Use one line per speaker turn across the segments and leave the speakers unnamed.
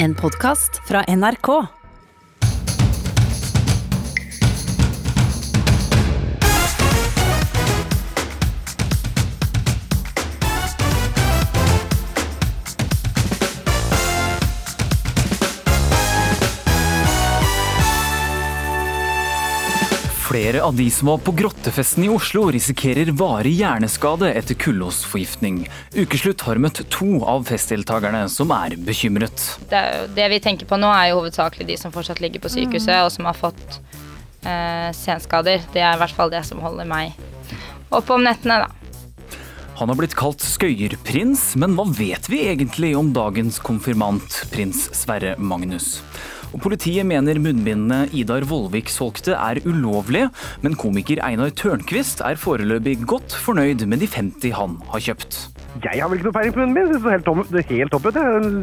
En podkast fra NRK.
Flere av de som var på grottefesten i Oslo risikerer varig hjerneskade etter kullosforgiftning. Ukeslutt har møtt to av festdeltakerne som er bekymret.
Det, det, vi tenker på nå, er jo hovedsakelig de som fortsatt ligger på sykehuset og som har fått eh, senskader. Det er i hvert fall det som holder meg oppe om nettene, da.
Han har blitt kalt skøyerprins, men hva vet vi egentlig om dagens konfirmant, prins Sverre Magnus? Og Politiet mener munnbindene Idar Vollvik solgte er ulovlige, men komiker Einar Tørnquist er foreløpig godt fornøyd med de 50 han har kjøpt.
Jeg har vel ikke noe peiling på munnen min. Det ser helt, tom, det er helt topp ut.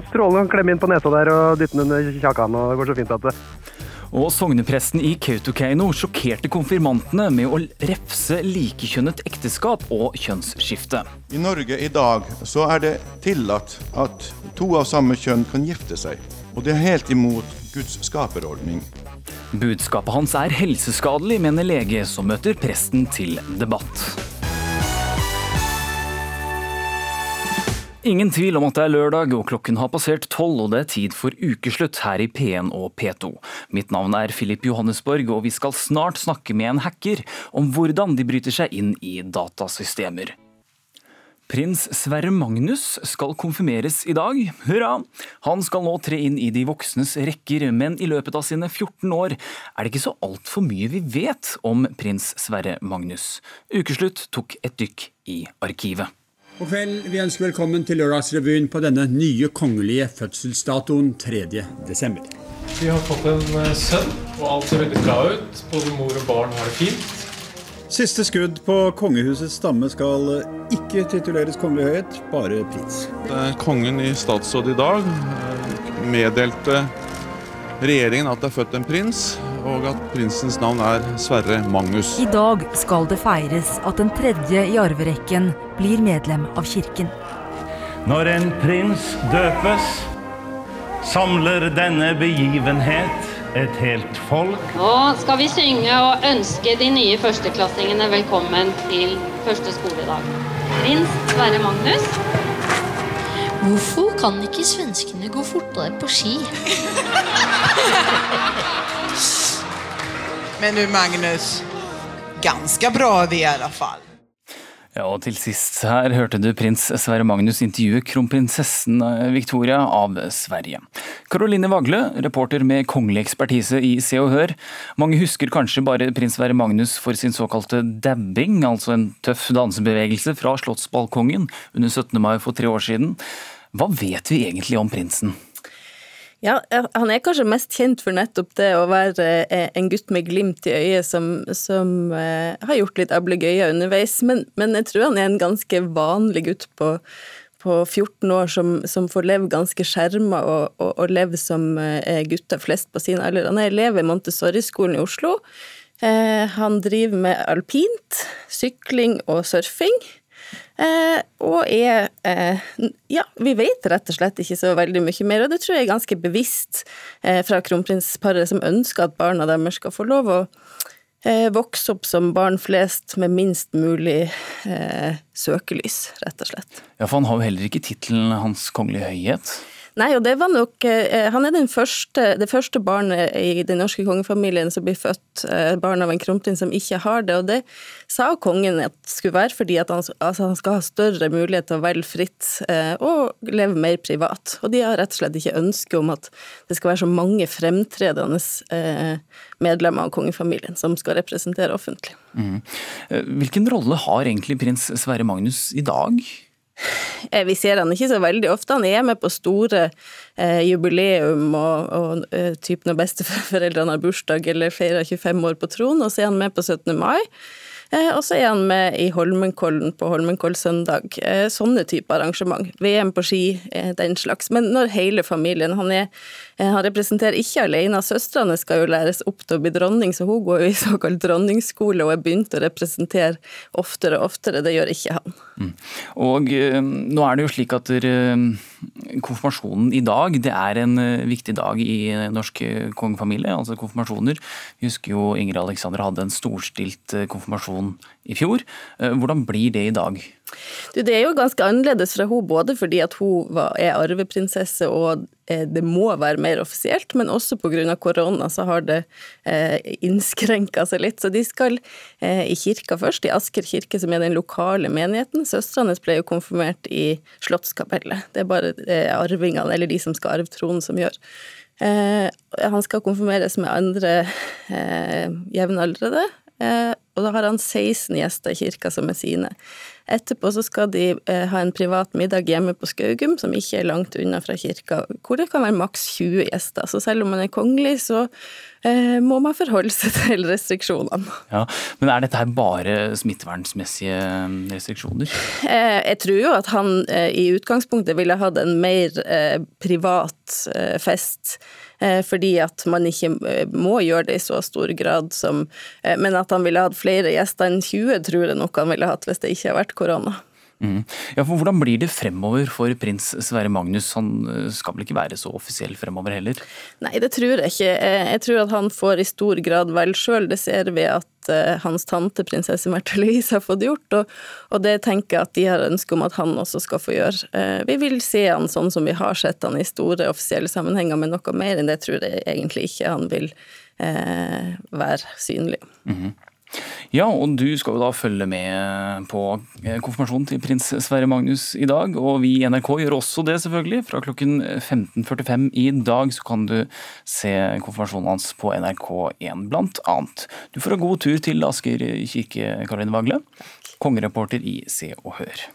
Strålende å klemme inn på nesa der og dytte den under kjakan. og Det går så fint at det
og sognepresten i Kautokeino sjokkerte konfirmantene med å refse likekjønnet ekteskap og kjønnsskifte.
I Norge i dag så er det tillatt at to av samme kjønn kan gifte seg. Og det er helt imot Guds skaperordning.
Budskapet hans er helseskadelig, mener lege som møter presten til debatt. Ingen tvil om at det er lørdag og klokken har passert tolv og det er tid for ukeslutt her i P1 og P2. Mitt navn er Filip Johannesborg og vi skal snart snakke med en hacker om hvordan de bryter seg inn i datasystemer. Prins Sverre Magnus skal konfirmeres i dag. Hurra! Han skal nå tre inn i de voksnes rekker, men i løpet av sine 14 år er det ikke så altfor mye vi vet om prins Sverre Magnus. Ukeslutt tok et dykk i arkivet.
God kveld. Vi ønsker velkommen til Lørdagsrevyen på denne nye kongelige fødselsdatoen 3. desember.
Vi har fått en eh, sønn, og alt ser veldig bra ut. Både mor og barn har det fint.
Siste skudd på kongehusets stamme skal ikke tituleres kongelig høyhet, bare prins.
Kongen i statsråd i dag meddelte regjeringen at det er født en prins, og at prinsens navn er Sverre Magnus.
I dag skal det feires at den tredje i arverekken blir medlem av kirken.
Når en prins døpes, samler denne begivenhet et helt folk.
Nå skal vi synge og ønske de nye førsteklassingene velkommen til første skoledag. Prins Sverre Magnus.
Hvorfor kan ikke svenskene gå fortere på ski?
Men du Magnus, ganske bra vi i alle fall.
Ja, og til sist her hørte du prins Sverre Magnus intervjue kronprinsessen eh, Victoria av Sverige. Caroline Vagle, reporter med kongelig ekspertise i Se og Hør. Mange husker kanskje bare prins Sverre Magnus for sin såkalte dabbing, altså en tøff dansebevegelse fra Slottsbalkongen under 17. mai for tre år siden. Hva vet vi egentlig om prinsen?
Ja, han er kanskje mest kjent for nettopp det å være eh, en gutt med glimt i øyet som, som eh, har gjort litt ablegøyer underveis, men, men, jeg tror han er en ganske vanlig gutt på, på 14 år som, som får leve ganske skjerma og, og, og leve som eh, gutter flest på sin alder. Han er elev i Montessori-skolen i Oslo. Han driver med alpint, sykling og surfing. Eh, og er eh, Ja, vi vet rett og slett ikke så veldig mye mer, og det tror jeg er ganske bevisst eh, fra kronprinsparet, som ønsker at barna deres skal få lov å eh, vokse opp som barn flest med minst mulig eh, søkelys, rett og slett.
Ja, for han har jo heller ikke tittelen Hans Kongelige Høyhet?
Nei, og det var nok eh, Han er første, det første barnet i den norske kongefamilien som blir født eh, barn av en kronprins som ikke har det, og det sa kongen at det skulle være fordi at han, altså han skal ha større mulighet til å velge fritt eh, og leve mer privat. Og de har rett og slett ikke ønske om at det skal være så mange fremtredende medlemmer av kongefamilien som skal representere offentlig. Mm.
Hvilken rolle har egentlig prins Sverre Magnus i dag?
Eh, vi ser han ikke så veldig ofte. Han er med på store eh, jubileum og, og eh, typ når besteforeldrene har bursdag eller feirer 25 år på tronen, og så er han med på 17. mai. Eh, og så er han med i Holmenkollen på Holmenkoll søndag. Sånne type arrangement. VM på ski, den slags. Men når hele familien Han, er, han representerer ikke alene. Søstrene skal jo læres opp til å bli dronning, så hun går jo i såkalt dronningsskole og er begynt å representere oftere og oftere. Det gjør ikke han. Mm.
Og nå er det jo slik at konfirmasjonen i dag det er en viktig dag i norsk kongefamilie, altså konfirmasjoner. Vi husker jo Ingrid Alexander hadde en storstilt konfirmasjon i fjor. Eh, hvordan blir det i dag?
Du, det er jo ganske annerledes fra hun, både fordi at hun er arveprinsesse og eh, det må være mer offisielt, men også pga. korona så har det eh, innskrenka seg litt. Så de skal eh, i kirka først, i Asker kirke, som er den lokale menigheten. Søstrene ble jo konfirmert i Slottskapellet. Det er bare eh, arvingene, eller de som skal arve tronen, som gjør. Han skal konfirmeres med andre eh, jevnaldrende, og da har han 16 gjester i kirka som er sine. Etterpå så skal de eh, ha en privat middag hjemme på Skaugum, som ikke er langt unna fra kirka, hvor det kan være maks 20 gjester. Så selv om man er kongelig, så må man forholde seg til restriksjonene.
Ja, Men er dette her bare smittevernsmessige restriksjoner?
jeg tror jo at han i utgangspunktet ville hatt en mer privat fest Eh, fordi at man ikke eh, må gjøre det i så stor grad som eh, Men at han ville hatt flere gjester enn 20, tror jeg nok han ville hatt hvis det ikke har vært korona.
Mm. Ja, for Hvordan blir det fremover for prins Sverre Magnus? Han eh, skal vel ikke være så offisiell fremover heller?
Nei, det tror jeg ikke. Eh, jeg tror at han får i stor grad vel sjøl. Det ser vi at uh, hans tante prinsesse Märtha Louise har fått gjort, og, og, det tenker jeg at de har ønske om at han også skal få gjøre. Vi vil se han sånn som vi har sett han i store offisielle sammenhenger, men noe mer enn det tror jeg egentlig ikke han vil eh, være synlig. Mm -hmm.
Ja, og du skal jo da følge med på eh, konfirmasjonen til prins Sverre Magnus i dag. Og vi i NRK gjør også det, selvfølgelig. Fra klokken 15.45 i dag så kan du se konfirmasjonen hans på NRK1 blant annet. Du får en god tur til Asker kirke, Karoline Vagle. Kongereporter i Se og Hør.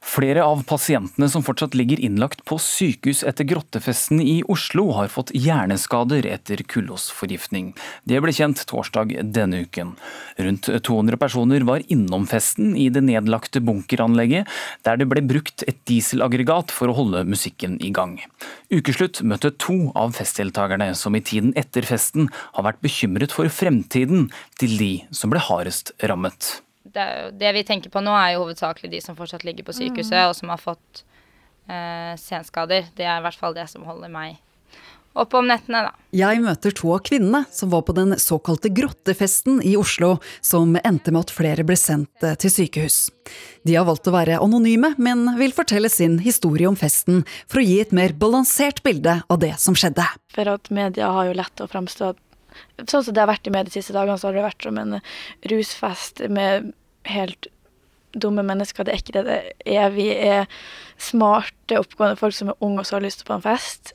Flere av pasientene som fortsatt ligger innlagt på sykehus etter grottefesten i Oslo, har fått hjerneskader etter kullosforgiftning. Det ble kjent torsdag denne uken. Rundt 200 personer var innom festen i det nedlagte bunkeranlegget, der det ble brukt et dieselaggregat for å holde musikken i gang. Ukeslutt møtte to av festdeltakerne som i tiden etter festen har vært bekymret for fremtiden til de som ble hardest rammet
det, det, vi tenker på nå, er jo hovedsakelig de som fortsatt ligger på sykehuset, mm. og som har fått eh, senskader. Det er i hvert fall det som holder meg oppe om nettene, da.
Jeg møter to av kvinnene som var på den såkalte grottefesten i Oslo, som endte med at flere ble sendt eh, til sykehus. De har valgt å være anonyme, men vil fortelle sin historie om festen for å gi et mer balansert bilde av det som skjedde.
For at media har jo lett å fremstå Sånn som det har vært i media de siste dagene, så har det vært som en rusfest med helt dumme mennesker. Det er ikke det det er. Vi er smarte, oppgående folk som er unge og så har lyst på en fest.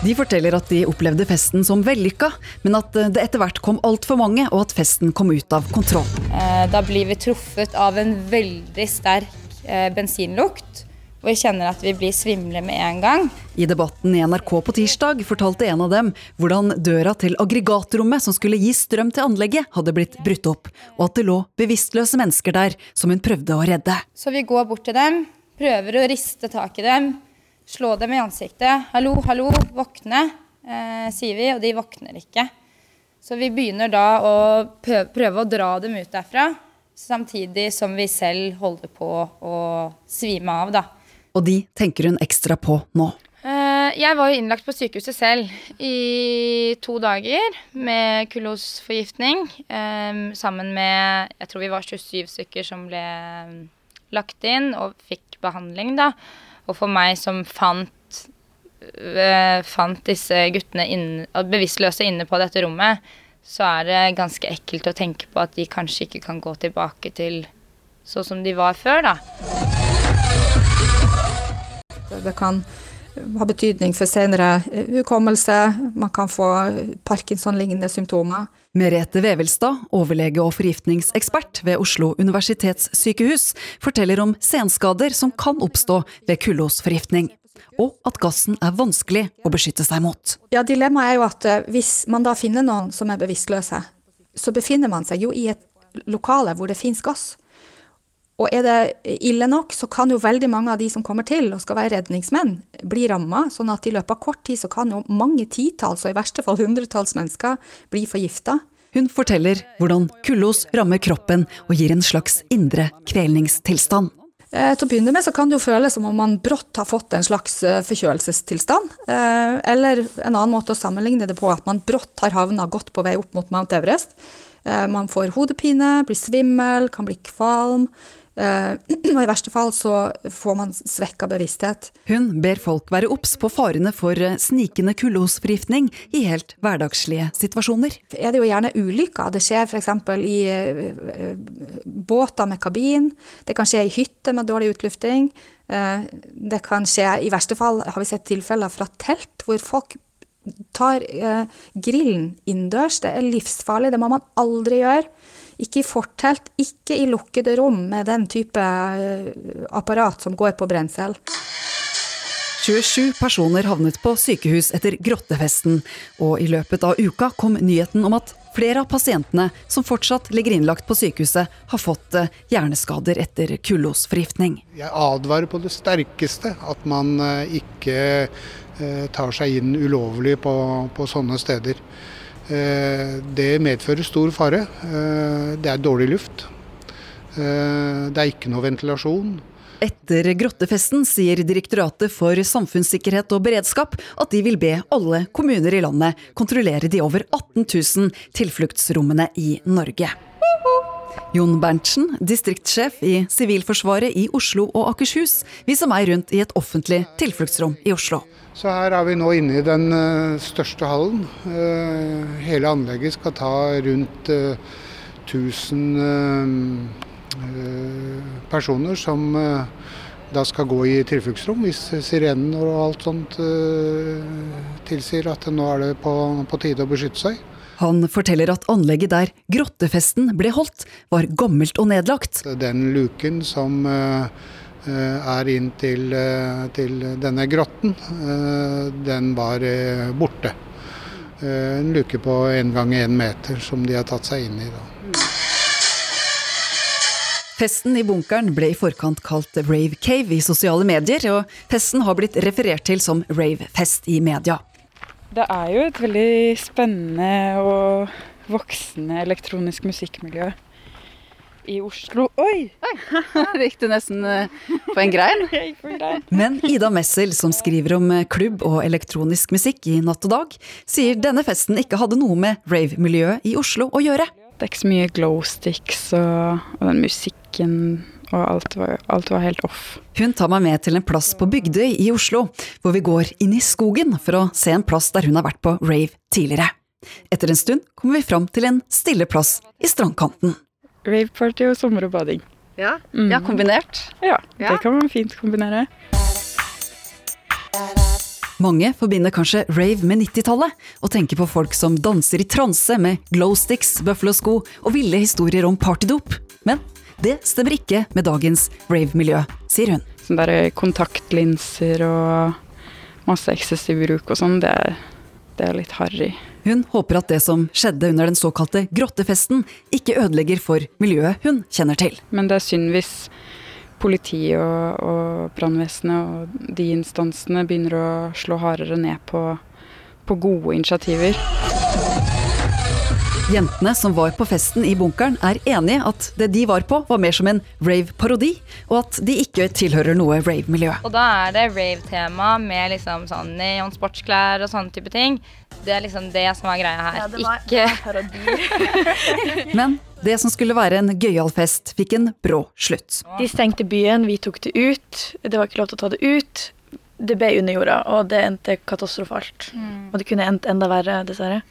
De forteller at de opplevde festen som vellykka, men at det etter hvert kom altfor mange, og at festen kom ut av kontroll.
Eh, da blir vi truffet av en veldig sterk eh, bensinlukt og jeg kjenner at vi blir svimle med en gang.
I debatten i NRK på tirsdag fortalte en av dem hvordan døra til aggregatrommet som skulle gi strøm til anlegget, hadde blitt brutt opp, og at det lå bevisstløse mennesker der som hun prøvde å redde.
Så vi går bort til dem, prøver å riste tak i dem, slå dem i ansiktet. 'Hallo, hallo, våkne', eh, sier vi, og de våkner ikke. Så vi begynner da å prøve å dra dem ut derfra, samtidig som vi selv holder på å svime av, da
og de tenker hun ekstra på nå.
Eh, jeg var jo innlagt på sykehuset selv i to dager med kullosforgiftning. Eh, sammen med jeg tror vi var 27 stykker som ble eh, lagt inn og fikk behandling, da. Og for meg som fant, fant disse guttene inn, bevisstløse inne på dette rommet, så er det ganske ekkelt å tenke på at de kanskje ikke kan gå tilbake til sånn som de var før, da.
Det kan ha betydning for senere hukommelse, man kan få Parkinson-lignende symptomer.
Merete Vevelstad, overlege og forgiftningsekspert ved Oslo universitetssykehus, forteller om senskader som kan oppstå ved kullosforgiftning, og at gassen er vanskelig å beskytte seg mot.
Ja, Dilemmaet er jo at eh, hvis man da finner noen som er bevisstløse, så befinner man seg jo i et lokale hvor det finnes gass. Og er det ille nok, så kan jo veldig mange av de som kommer til og skal være redningsmenn, bli ramma, sånn at i løpet av kort tid så kan jo mange titalls, og i verste fall hundretalls mennesker bli forgifta.
Hun forteller hvordan kullos rammer kroppen og gir en slags indre kvelningstilstand.
Eh, til å begynne med så kan det jo føles som om man brått har fått en slags eh, forkjølelsestilstand. Eh, eller en annen måte å sammenligne det på, at man brått har havna godt på vei opp mot Mount Everest. Man får hodepine, blir svimmel, kan bli kvalm. Eh, og i verste fall så får man svekka bevissthet.
Hun ber folk være obs på farene for eh, snikende kullosforgiftning i helt hverdagslige situasjoner.
Er det jo gjerne ulykker. Det skjer f.eks. i båter med kabin. Det kan skje i hytter med dårlig utlufting. Det kan skje, i verste fall har vi sett tilfeller fra telt hvor folk tar eh, grillen innendørs. Det er livsfarlig, det må man aldri gjøre. Ikke i fortelt, ikke i lukkede rom med den type eh, apparat som går på brensel.
27 personer havnet på sykehus etter grottefesten, og i løpet av uka kom nyheten om at flere av pasientene som fortsatt ligger innlagt på sykehuset, har fått eh, hjerneskader etter kullosforgiftning.
Jeg advarer på det sterkeste at man eh, ikke tar seg inn ulovlig på, på sånne steder. Det medfører stor fare. Det er dårlig luft. Det er ikke noe ventilasjon.
Etter grottefesten sier Direktoratet for samfunnssikkerhet og beredskap at de vil be alle kommuner i landet kontrollere de over 18 000 tilfluktsrommene i Norge. Jon Berntsen, distriktssjef i Sivilforsvaret i Oslo og Akershus, viser meg rundt i et offentlig tilfluktsrom i Oslo.
Så her er vi nå inne i den største hallen. Hele anlegget skal ta rundt 1000 personer som da skal gå i tilfluktsrom hvis sirenen og alt sånt tilsier at nå er det på, på tide å beskytte seg.
Han forteller at anlegget der grottefesten ble holdt, var gammelt og nedlagt.
Den luken som er inn til, til denne grotten, den var borte. En luke på én gang én meter som de har tatt seg inn i. da.
Festen i bunkeren ble i forkant kalt Rave Cave i sosiale medier, og festen har blitt referert til som ravefest i media.
Det er jo et veldig spennende og voksende elektronisk musikkmiljø i Oslo. Oi!
Det gikk du nesten på en grein.
Jeg gikk på en grein.
Men Ida Messel, som skriver om klubb og elektronisk musikk i Natt og Dag, sier denne festen ikke hadde noe med rave-miljøet i Oslo å gjøre.
Det er ikke så mye glowsticks og, og den musikken og alt var, alt var, helt off.
Hun tar meg med til en plass på Bygdøy i Oslo, hvor vi går inn i skogen for å se en plass der hun har vært på rave tidligere. Etter en stund kommer vi fram til en stille plass i strandkanten.
Raveparty og sommer og bading.
Ja, mm. ja kombinert?
Ja, det kan man fint kombinere.
Mange forbinder kanskje rave med 90-tallet, og tenker på folk som danser i transe med glowsticks, bøffelosko og ville historier om partydop. Men det stemmer ikke med dagens rave-miljø, sier hun.
Sånn der kontaktlinser og masse eksessiv bruk og sånn, det, det er litt harry.
Hun håper at det som skjedde under den såkalte grottefesten, ikke ødelegger for miljøet hun kjenner til.
Men det er synd hvis politiet og, og brannvesenet og de instansene begynner å slå hardere ned på, på gode initiativer.
Jentene som var på festen i bunkeren er enige at det de var på var mer som en rave-parodi, og at de ikke tilhører noe rave-miljø.
Og da er det rave-tema med liksom sånn neon sportsklær og sånne type ting. Det er liksom det som er greia her.
Ja, det var,
ikke
parodi.
Men det som skulle være en gøyal fest, fikk en brå slutt.
De stengte byen, vi tok det ut. Det var ikke lov til å ta det ut. Det ble under jorda, og det endte katastrofalt.
Mm.
Og det kunne endt enda verre, dessverre.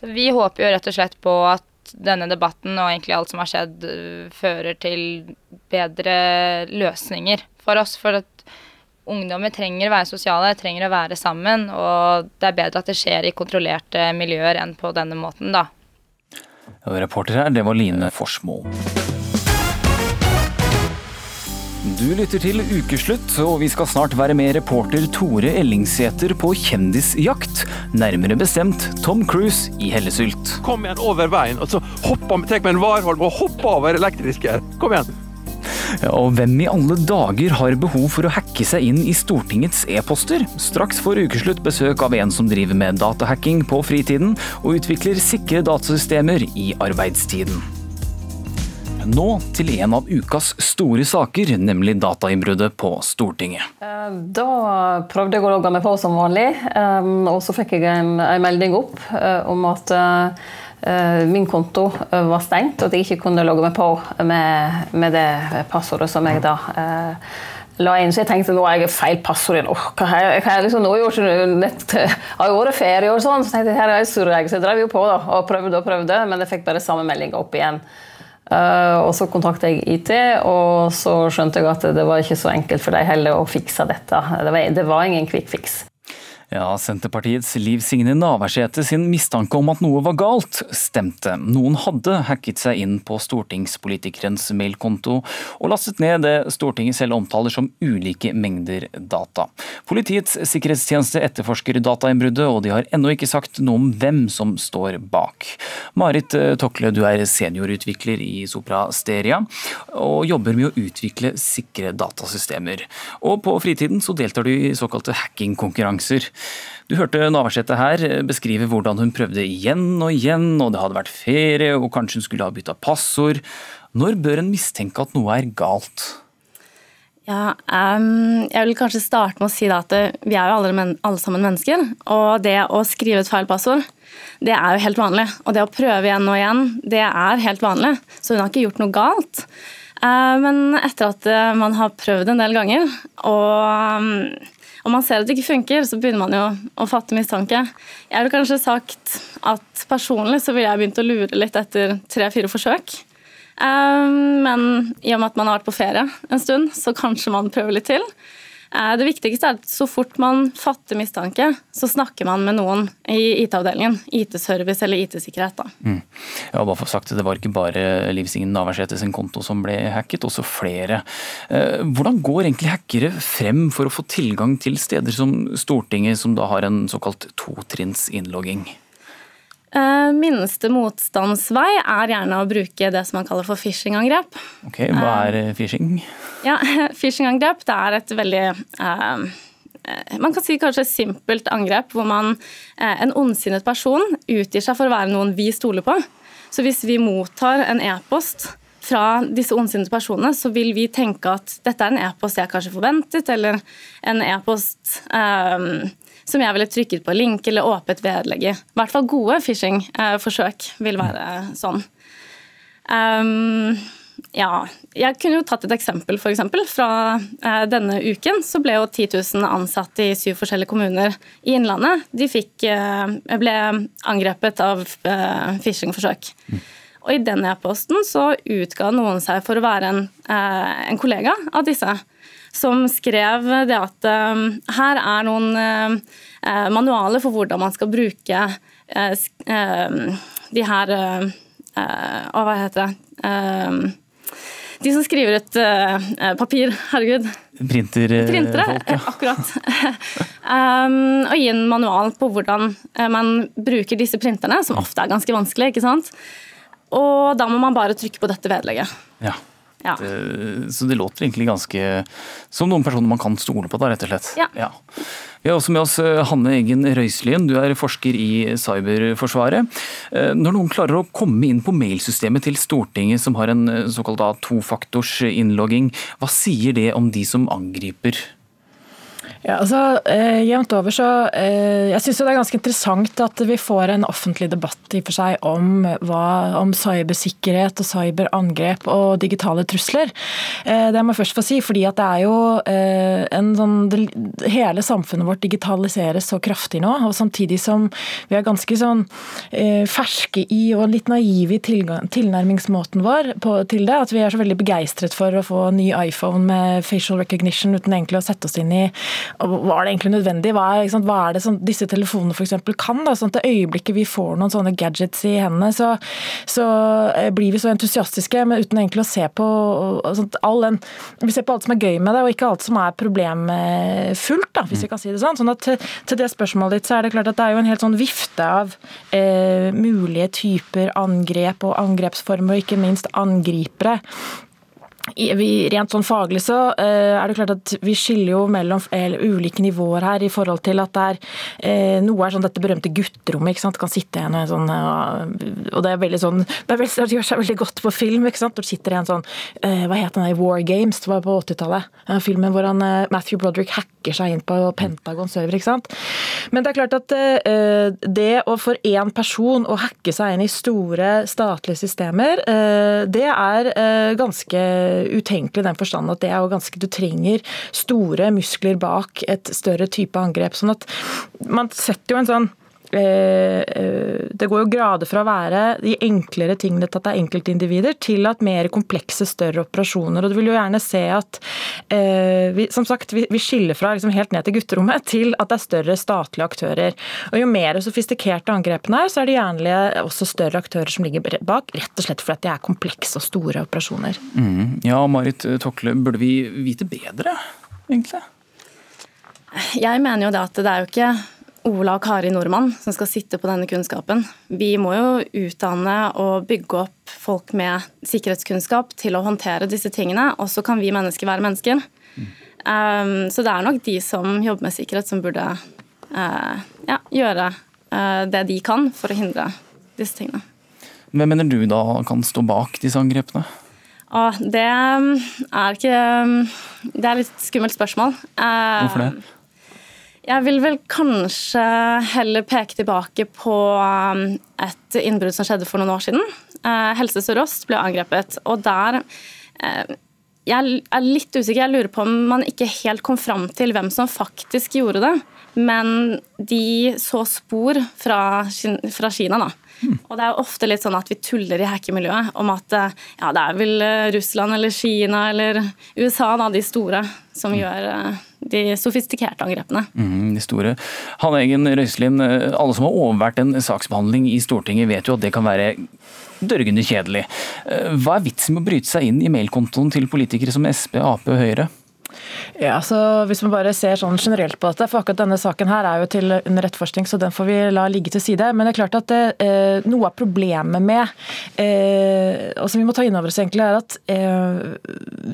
Så vi håper jo rett og slett på at denne debatten og egentlig alt som har skjedd, fører til bedre løsninger for oss. For at ungdommer trenger å være sosiale, trenger å være sammen. Og det er bedre at det skjer i kontrollerte miljøer enn på denne måten, da.
Ja, reporter her, det var Line Forsmo. Du lytter til Ukeslutt, og vi skal snart være med reporter Tore Ellingsæter på kjendisjakt. Nærmere bestemt Tom Cruise i Hellesylt.
Kom igjen over veien, og så hopper vi, tar med en Warholm og hopper over elektriske. Kom igjen.
Og hvem i alle dager har behov for å hacke seg inn i Stortingets e-poster? Straks får Ukeslutt besøk av en som driver med datahacking på fritiden, og utvikler sikre datasystemer i arbeidstiden. Nå til en av ukas store saker, nemlig datainnbruddet på Stortinget.
Eh, Da prøvde jeg å logge meg på som vanlig, eh, og så fikk jeg en, en melding opp eh, om at min konto var stengt, og at jeg ikke kunne logge meg på med, med det passordet som jeg da la inn. Så jeg tenkte nå har jeg feil passord igjen. Oh, hva har jeg, hva jeg liksom nå gjort? Nett, har jo vært ferie og sånn, så tenkte jeg her er jeg surreg. Så jeg drev jo på da, og prøvde og prøvde, men jeg fikk bare samme melding opp igjen. Uh, og så kontaktet jeg IT, og så skjønte jeg at det var ikke så enkelt for dem heller å fikse dette. Det var, det var ingen quick fix.
Ja, Senterpartiets Liv Signe Navarsete sin mistanke om at noe var galt, stemte. Noen hadde hacket seg inn på stortingspolitikerens mailkonto og lastet ned det Stortinget selv omtaler som ulike mengder data. Politiets sikkerhetstjeneste etterforsker datainnbruddet, og de har ennå ikke sagt noe om hvem som står bak. Marit eh, Tokle, du er seniorutvikler i Sopra Steria, og jobber med å utvikle sikre datasystemer. Og på fritiden så deltar du i såkalte hackingkonkurranser. Du hørte Navarsete her beskrive hvordan hun prøvde igjen og igjen, og det hadde vært ferie, og kanskje hun skulle ha bytta passord. Når bør en mistenke at noe er galt?
Ja, um, jeg vil kanskje starte med å si at vi er jo alle, men, alle sammen mennesker. Og det å skrive et feil passord, det er jo helt vanlig. Og det å prøve igjen og igjen, det er helt vanlig. Så hun har ikke gjort noe galt. Uh, Men etter at eh, man har prøvd en del ganger, og, og man ser at det ikke funker, så begynner man jo å fatte mistanke. Jeg ville kanskje sagt at personlig så ville jeg begynt å lure litt etter tre-fire forsøk. Eh, Men i og med at man har vært på ferie en stund, så kanskje man prøver litt til. Eh, Det viktigste er at så fort man fatter mistanke, så snakker man med noen i IT-avdelingen. IT-service eller IT-sikkerhet. da.
Mm. Ja, bare for sagt, Det var ikke bare Liv Signe Navarsete sin konto som ble hacket, også flere. Eh, Hvordan går egentlig hackere frem for å få tilgang til steder som Stortinget, som da har en såkalt totrinns innlogging?
Eh, Minste motstandsvei er gjerne å bruke det som man kaller for phishing-angrep.
Ok, Hva er eh, phishing?
Ja, Phishing-angrep det er et veldig eh, man kan si kanskje simpelt angrep hvor man, en ondsinnet person utgir seg for å være noen vi stoler på. Så hvis vi mottar en e-post fra disse ondsinnede personene, så vil vi tenke at dette er en e-post jeg kanskje forventet, eller en e-post eh, som jeg ville trykket på link eller åpnet vedlegg i. Hvert fall gode phishing-forsøk vil være sånn. Um, ja, jeg kunne jo tatt et eksempel, eksempel. Fra eh, denne uken så ble jo 10 000 ansatte i syv forskjellige kommuner i Innlandet de fikk, eh, ble angrepet av eh, phishing-forsøk. Og i den e-posten så utga noen seg for å være en, eh, en kollega av disse. Som skrev det at eh, her er noen eh, eh, manualer for hvordan man skal bruke sk- eh, de her hva heter det? Eh, de som skriver ut papir, herregud.
Printerfolk,
Printere,
ja.
akkurat. um, og gi en manual på hvordan man bruker disse printerne, som ofte er ganske vanskelig. ikke sant? Og da må man bare trykke på dette vedlegget.
Ja.
Ja.
Det, så det låter egentlig ganske som noen personer man kan stole på, da, rett og slett.
Ja.
Vi har også med oss eh, Hanne Eggen Røiselien, du er forsker i Cyberforsvaret. Eh, Når noen klarer å komme inn på mailsystemet til Stortinget som har en eh, såkalt tofaktors innlogging, hva sier det om de som angriper?
Ja, altså eh, Jevnt over så eh, Jeg syns det er ganske interessant at vi får en offentlig debatt i for seg om, hva, om cybersikkerhet og cyberangrep og digitale trusler. Eh, det må jeg først få si, fordi at det er jo eh, en sånn det, Hele samfunnet vårt digitaliseres så kraftig nå, og samtidig som vi er ganske sånn eh, ferske i og litt naive i tilgang, tilnærmingsmåten vår på, til det, at vi er så veldig begeistret for å få ny iPhone med facial recognition uten egentlig å sette oss inn i var det egentlig nødvendig? Hva er, hva er det som disse telefonene f.eks. kan? Da? Sånn det øyeblikket vi får noen sånne gadgets i hendene, så, så blir vi så entusiastiske, men uten egentlig å se på sånn, all den Vi ser på alt som er gøy med det, og ikke alt som er problemfullt, da, hvis vi kan si det sånn. sånn at til, til det spørsmålet ditt så er det klart at det er jo en helt sånn vifte av eh, mulige typer angrep og angrepsformer, og ikke minst angripere rent sånn faglig så uh, er det klart at vi skiller jo mellom ulike nivåer her i forhold til at det er uh, noe er sånn dette berømte gutterommet. ikke sant, kan sitte en og sånn uh, og det er veldig sånn det, gjør seg veldig godt på film. ikke sant, Når sitter en sånn Hva het den der War Games? Det var på 80-tallet. Filmen hvor han, Matthew Broderick hacker seg inn på Pentagon server. ikke sant, Men det er klart at det å for én person å hacke seg inn i store statlige systemer, det er ganske utenkelig i den forstand at det er jo ganske Du trenger store muskler bak et større type angrep. sånn at man setter jo en sånn Eh, eh, det går jo grader fra å være de enklere tingene til at det er enkeltindivider, til at mer komplekse, større operasjoner. Og du vil jo gjerne se at vi, som sagt, vi, skiller fra liksom helt ned til gutterommet til at det er større statlige aktører. Og Jo mer sofistikerte angrepene er, så er det gjerne også større aktører som ligger bak, rett og slett fordi de er komplekse og store operasjoner.
Mm. Ja, Marit Tokle, burde vi vite bedre, egentlig?
Jeg mener jo det at det er jo ikke Ola og Kari Nordmann som skal sitte på denne kunnskapen. Vi må jo utdanne og bygge opp folk med sikkerhetskunnskap til å håndtere disse tingene, og så kan vi mennesker være mennesker. Mm. Um, så det er nok de som jobber med sikkerhet, som burde uh, ja, gjøre uh, det de kan for å hindre disse tingene.
Hvem mener du da kan stå bak disse angrepene?
Ah, det er ikke Det er litt skummelt spørsmål.
Uh, Hvorfor det?
Jeg vil vel kanskje heller peke tilbake på um, et innbrudd som skjedde for noen år siden. Eh, Helse Sør-Øst ble angrepet, og der eh, Jeg er litt usikker, jeg lurer på om man ikke helt kom fram til hvem som faktisk gjorde det. Men de så spor fra, fra Kina, da. Mm. Og det er jo ofte litt sånn at vi tuller i hackermiljøet om at eh, ja, det er vel Russland eller Kina eller USA, da, de store, som mm. gjør de sofistikerte angrepene.
Mm, de store. Hanne Egen Røiselin, eh, alle som har overvært en saksbehandling i Stortinget vet jo at det kan være dørgende kjedelig. Eh, hva er vitsen med å bryte seg inn i mailkontoen til politikere som Sp, Ap og Høyre?
Ja, så Hvis man bare ser sånn generelt på dette, for akkurat denne saken her er jo til under etterforskning, så den får vi la ligge til side. Men det er klart at det, eh, noe av problemet med, eh, og som vi må ta inn over oss, egentlig, er at eh,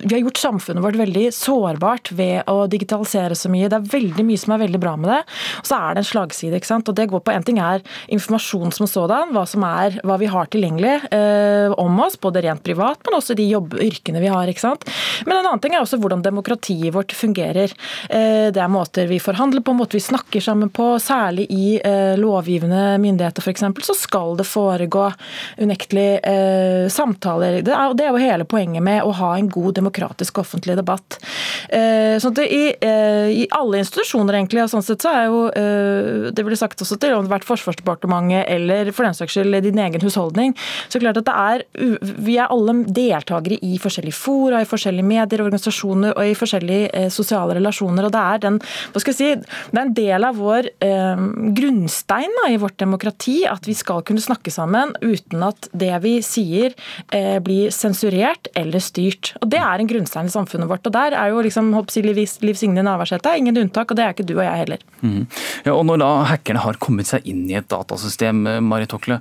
vi har gjort samfunnet vårt veldig sårbart ved å digitalisere så mye. Det er veldig mye som er veldig bra med det, og så er det en slagside. ikke sant? Og det går på En ting er informasjon som sådan, hva, som er, hva vi har tilgjengelig eh, om oss, både rent privat, men også de jobb, yrkene vi har. ikke sant? Men en annen ting er også hvordan demokrati demokratiet vårt fungerer. Eh, det er måter vi forhandler på, måter vi snakker sammen på. Særlig i eh, lovgivende myndigheter f.eks. så skal det foregå unektelig eh, samtaler. Det er, jo hele poenget med å ha en god demokratisk offentlig debatt. Sånn at i, alle institusjoner egentlig, og sånn sett så er jo det ble sagt også til om det har vært Forsvarsdepartementet eller for den saks skyld din egen husholdning, så klart at det er vi er alle deltakere i forskjellige fora, i forskjellige medier, organisasjoner og i forskjellige forskjellige eh, sosiale relasjoner. og Det er den, hva skal jeg si, det er en del av vår eh, grunnstein da, i vårt demokrati at vi skal kunne snakke sammen uten at det vi sier eh, blir sensurert eller styrt. Og Det er en grunnstein i samfunnet vårt. og Der er jo liksom, jeg, Liv, Liv Signe Navarsete ingen unntak, og det er ikke du og jeg heller.
Mm. Ja, og Når da hackerne har kommet seg inn i et datasystem, eh, Marit Tokle,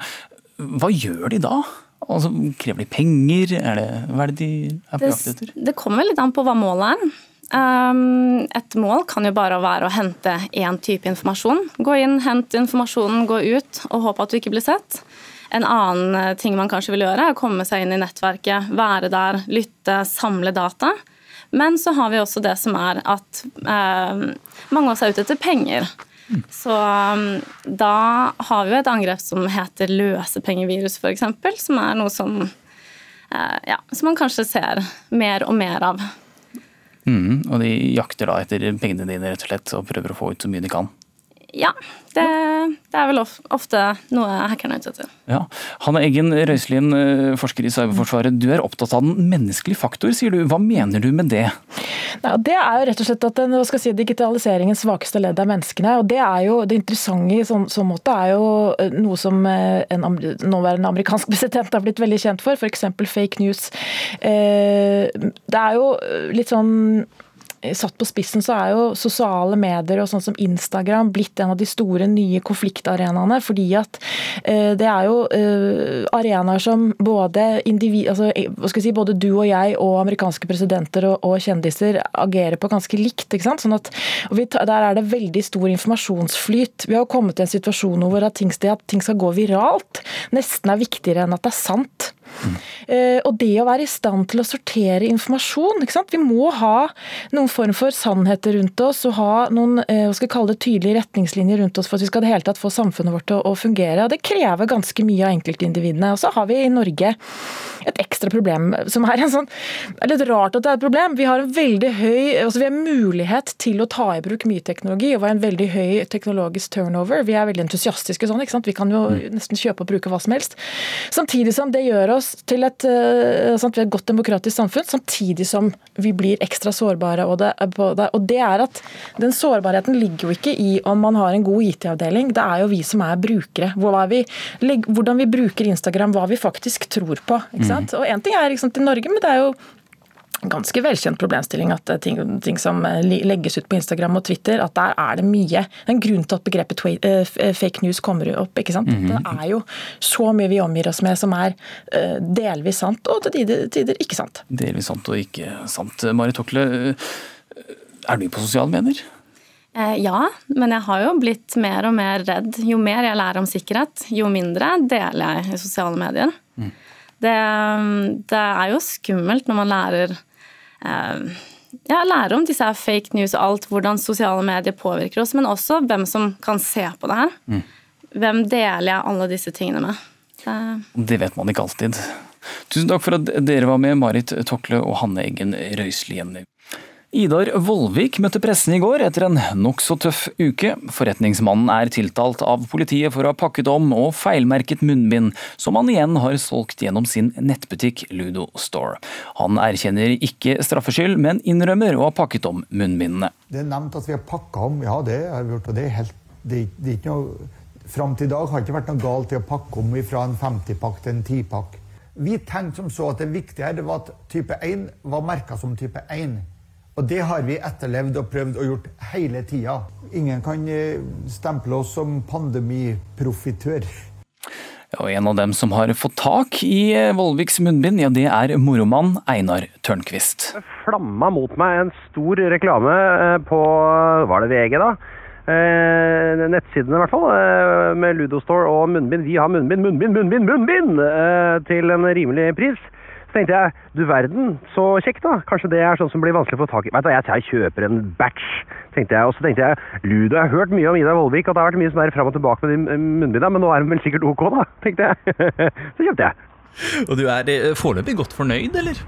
hva gjør de da? Altså, krever de penger? Er det, hva er det de er på jakt etter?
Det kommer litt an på hva målet er. Ehm, et mål kan jo bare være å hente én type informasjon. Gå inn, hente informasjonen, gå ut og håpe at du ikke blir sett. En annen eh, ting man kanskje vil gjøre, er å komme seg inn i nettverket, være der, lytte, samle data. Men så har vi også det som er at eh, mange av oss er ute etter penger. Så um, da har vi jo et angrep som heter løsepengevirus, f.eks., som er noe som, eh, ja, som man kanskje ser mer og mer av.
Mm, og de jakter da etter pengene dine rett og slett og prøver å få ut så mye de kan?
Ja, det, det er vel ofte noe hackerne er ute etter.
Ja. Hanne Eggen Røiselien, eh, forsker i Cyberforsvaret. Du er opptatt av den menneskelige faktor, sier du. Hva mener du med det?
Nei, det er jo rett og slett at den, hva skal si, digitaliseringens svakeste ledd er menneskene. og Det er jo det interessante i sånn, sånn måte er jo eh, noe som eh, en nåværende amerikansk president har blitt veldig kjent for, f.eks. fake news. Det er jo litt sånn satt på spissen så er jo sosiale medier og sånn som Instagram blitt en av de store nye konfliktarenaene. Fordi at eh, det er jo eh, arenaer som både individ, altså, eh, si, både du og jeg og amerikanske presidenter og, og kjendiser agerer på ganske likt. ikke sant? Sånn at, vi, Der er det veldig stor informasjonsflyt. Vi har kommet til en situasjon hvor at ting, at ting skal gå viralt nesten er viktigere enn at det er sant. Mm. Og det å være i stand til å sortere informasjon. Vi må ha noen form for sannheter rundt oss og ha noen eh, hva skal kalle det, tydelige retningslinjer rundt oss for at vi skal det hele tatt få samfunnet vårt til å fungere. og Det krever ganske mye av enkeltindividene. Og så har vi i Norge et ekstra problem som er en sånn Det er litt rart at det er et problem. Vi har en veldig høy altså vi har mulighet til å ta i bruk mye teknologi, og har en veldig høy teknologisk turnover. Vi er veldig entusiastiske sånn. ikke sant? Vi kan jo mm. nesten kjøpe og bruke hva som helst. Samtidig som det gjør oss til et, uh, et godt demokratisk samfunn, samtidig som vi blir ekstra sårbare Og det. Og det er at den sårbarheten ligger jo ikke i om man har en god IT-avdeling, det er jo vi som er brukere. Vi, hvordan vi bruker Instagram, hva vi faktisk tror på. ikke sant? Mm. Og én ting er ikke sant, i Norge, men det er jo ganske velkjent problemstilling at ting, ting, som legges ut på Instagram og Twitter, at der er det mye. Det er en grunn til at begrepet eh, eh, fake news kommer opp. ikke sant? Mm -hmm. Det er jo så mye vi omgir oss med som er uh, delvis sant, og til tider, tider, ikke sant.
Delvis sant og ikke sant. Marit Tokle, er du på sosiale medier?
Ja, men jeg har jo blitt mer og mer redd. Jo mer jeg lærer om sikkerhet, jo mindre deler jeg i sosiale medier. Mm. Det, det, er jo skummelt når man lærer Eh, ja, lære om disse fake news og alt, hvordan sosiale medier påvirker oss, men også hvem som kan se på det her. Mm. Hvem deler jeg alle disse tingene med?
Det, det vet man ikke alltid. Tusen takk for at dere var med, Marit Tokle og Hanne Eggen Røislien. Idar Vollvik møtte pressen i går etter en nokså tøff uke. Forretningsmannen er tiltalt av politiet for å ha pakket om og feilmerket munnbind, som han igjen har solgt gjennom sin nettbutikk Ludo Store. Han erkjenner ikke straffskyld, men innrømmer å ha pakket om munnbindene.
Det er nevnt at vi har pakka om, ja det har vi gjort. og det er helt, det, det er ikke noe, Fram til i dag har det ikke vært noe galt i å pakke om fra en 50-pakk til en 10-pakk. Vi tenkte som så at det viktige her var at type 1 var merka som type 1. Og det har vi etterlevd og prøvd og gjort hele tida. Ingen kan eh, stemple oss som pandemiprofitør.
Ja, og En av dem som har fått tak i eh, Vollviks munnbind, ja, det er moromann Einar Tørnquist.
Det flamma mot meg en stor reklame eh, på var det VG, da? Eh, nettsidene, i hvert fall. Eh, med Ludostore og munnbind. Vi har munnbind, munnbind, munnbind, munnbind! Eh, til en rimelig pris. Så tenkte jeg du verden, så kjekt da. Kanskje det er sånn som blir vanskelig å få tak i. Vet du, Jeg jeg kjøper en batch, tenkte jeg. Og så tenkte jeg Ludo, jeg har hørt mye om Ida Vollvik, at det har vært mye sånn fram og tilbake med de munnbinda, men nå er hun vel sikkert ok, da, tenkte jeg. så kjøpte jeg.
Og du er eh, foreløpig godt fornøyd, eller?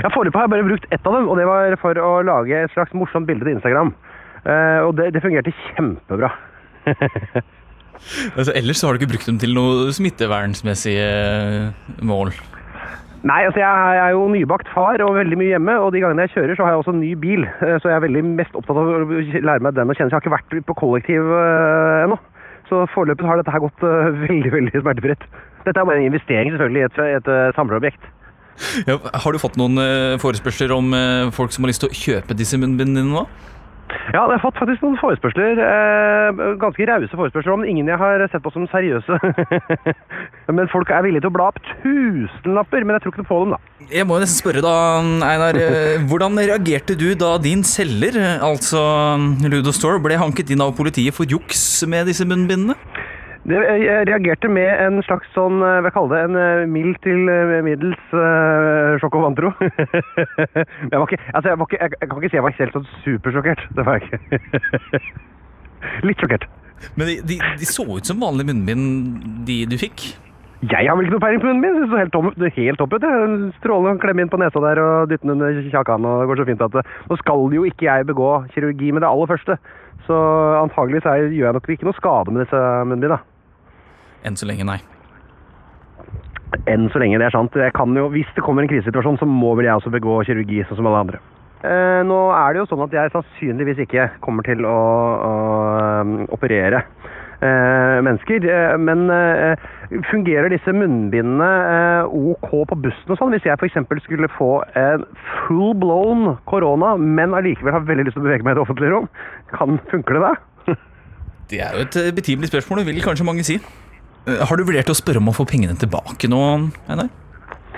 Ja, foreløpig har jeg bare brukt ett av dem, og det var for å lage et slags morsomt bilde til Instagram. Uh, og det, det fungerte kjempebra.
altså, ellers så har du ikke brukt dem til noe smittevernsmessige mål?
Nei, altså jeg er jo nybakt far og veldig mye hjemme. Og de gangene jeg kjører, så har jeg også en ny bil. Eh, så jeg er veldig mest opptatt av å lære meg den å kjenne. Så jeg har ikke vært på kollektiv uh, ennå. Så foreløpig har dette her gått uh, veldig veldig smertefritt. Dette er bare en investering selvfølgelig i et, et, samlerobjekt.
Ja, har du fått noen forespørsler om folk som har lyst til å kjøpe disse munnbindene nå?
Ja, jeg har fått faktisk noen forespørsler. Eh, ganske rause forespørsler om ingen jeg har sett på som seriøse. men folk er villige til å bla opp tusenlapper, men jeg tror ikke noe på dem, da.
Jeg må jo nesten spørre da, Einar. Eh, hvordan reagerte du da din selger, altså Ludo Store, ble hanket inn av politiet for juks med disse munnbindene?
Jeg reagerte med en slags sånn, eh, hva kaller det, en eh, mild til eh, middels uh, sjokk og vantro. jeg, var ikke, altså jeg, var ikke, jeg, jeg, kan ikke si jeg var helt sånn supersjokkert. Det var jeg ikke. Litt sjokkert.
Men de, de, de, så ut som vanlige munnbind, de du fikk?
Jeg har vel ikke noe peiling på munnen min. Det ser helt, tom, helt topp ut. Strålende å klemme inn på nesa der og dytte den under kjakan. og Det går så fint at det. Nå skal jo ikke jeg begå kirurgi med det aller første, så antagelig så gjør jeg nok ikke noe skade med disse munnbinda.
Enn så lenge, nei.
Enn så lenge, det er sant. Jeg kan jo, hvis det kommer en krisesituasjon, så må vel jeg også begå kirurgi, sånn som alle andre. Eh, nå er det jo sånn at jeg sannsynligvis ikke kommer til å, å um, operere eh, mennesker. Eh, men eh, fungerer disse munnbindene eh, ok på bussen og sånn? Hvis jeg f.eks. skulle få en full blown korona, men allikevel har veldig lyst til å bevege meg i det offentlige rom, kan, funker det da?
Det er jo et eh, betimelig spørsmål, vil kanskje mange si. Eh, Har du vurdert å spørre om å få pengene tilbake nå, Einar?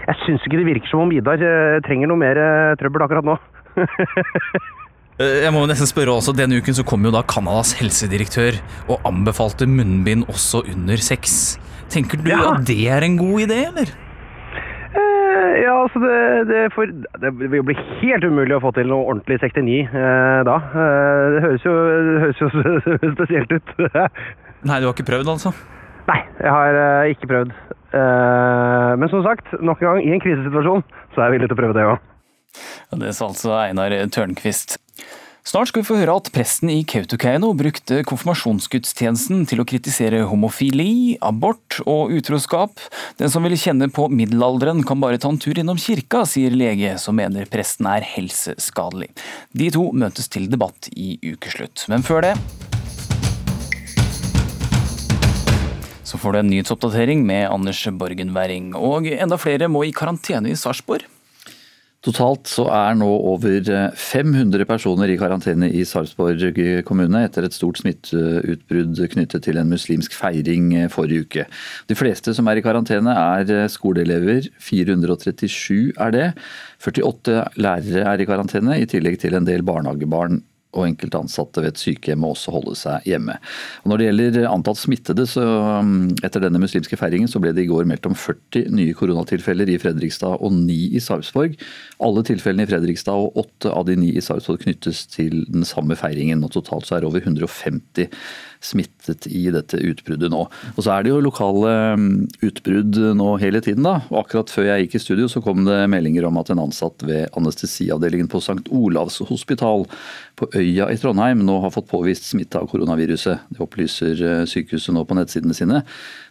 Jeg syns ikke det virker som om Idar eh, trenger noe mer eh, trøbbel akkurat nå.
Jeg må nesten spørre også, Denne uken så kom jo da Canadas helsedirektør og anbefalte munnbind også under sex. Tenker du at det er en god idé, eller?
Eh, ja, altså det, det, for, det vil bli helt umulig å få til noe ordentlig 69 eh, da. Det høres jo, det høres jo spesielt ut.
Nei, du har ikke prøvd, altså?
Nei, jeg har eh, ikke prøvd. Eh, men som sagt, nok en gang, i en krisesituasjon så er jeg villig til å prøve det òg.
Ja, Det sa altså Einar Tørnquist. Snart skal vi få høre at presten i Kautokeino brukte konfirmasjonsgudstjenesten til å kritisere homofili, abort og utroskap. Den som vil kjenne på middelalderen kan bare ta en tur innom kirka, sier lege som mener presten er helseskadelig. De to møtes til debatt i ukeslutt. Men før det så får du en nyhetsoppdatering med Anders Borgen Werring. Og enda flere må i karantene i Sarpsborg.
Totalt så er nå over 500 personer i karantene i Sarpsborg kommune etter et stort smitteutbrudd knyttet til en muslimsk feiring forrige uke. De fleste som er i karantene er skoleelever, 437 er det. 48 lærere er i karantene, i tillegg til en del barnehagebarn og enkelte ansatte ved et sykehjem må også holde seg hjemme. Og når det gjelder antatt smittede, så um, etter denne muslimske feiringen så ble det i går meldt om 40 nye koronatilfeller i Fredrikstad og 9 i Sarpsborg. Alle tilfellene i Fredrikstad og 8 av de 9 i Sarpsborg knyttes til den samme feiringen. og Totalt så er det over 150 smittet i dette utbruddet nå. Og Så er det jo lokale um, utbrudd nå hele tiden. da, og Akkurat før jeg gikk i studio så kom det meldinger om at en ansatt ved anestesiavdelingen på St. Olavs hospital på Øya i Trondheim nå har fått påvist smitte av koronaviruset. Det opplyser eh, sykehuset nå på nettsidene sine.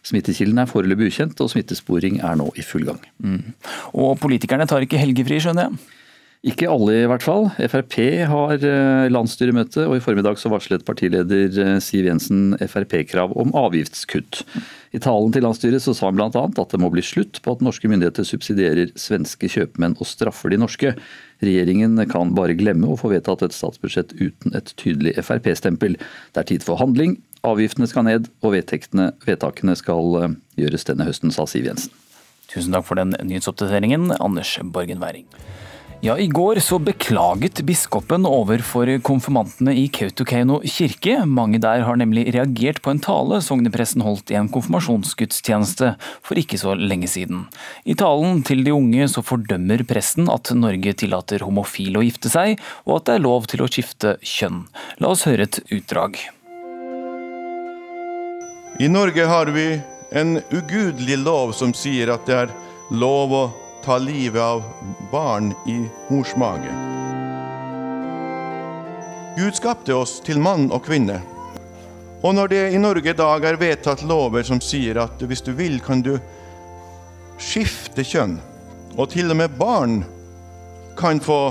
Smittekilden er foreløpig ukjent, og smittesporing er nå i full gang.
Mm. Og politikerne tar ikke helgefri, skjønner jeg?
Ikke alle i hvert fall. Frp har eh, landsstyremøte, og i formiddag så varslet partileder eh, Siv Jensen Frp-krav om avgiftskutt. I talen til landsstyret så sa han bl.a. at det må bli slutt på at norske myndigheter subsidierer svenske kjøpmenn og straffer de norske. Regjeringen kan bare glemme å få vedtatt et statsbudsjett uten et tydelig Frp-stempel. Det er tid for handling, avgiftene skal ned og vedtakene skal eh, gjøres denne høsten, sa Siv Jensen.
Tusen takk for den nyhetsoppdateringen, Anders Borgen Werring. Ja, I går så beklaget biskopen overfor konfirmantene i Kautokeino kirke. Mange der har nemlig reagert på en tale sognepresten holdt i en konfirmasjonsgudstjeneste for ikke så lenge siden. I talen til de unge så fordømmer presten at Norge tillater homofile å gifte seg, og at det er lov til å skifte kjønn. La oss høre et utdrag.
I Norge har vi en ugudelig lov som sier at det er lov å ta livet av barn i mors mage. Gud skapte oss til mann og kvinne. Og når det i Norge i dag er vedtatt lover som sier at hvis du vil, kan du skifte kjønn, og til og med barn kan få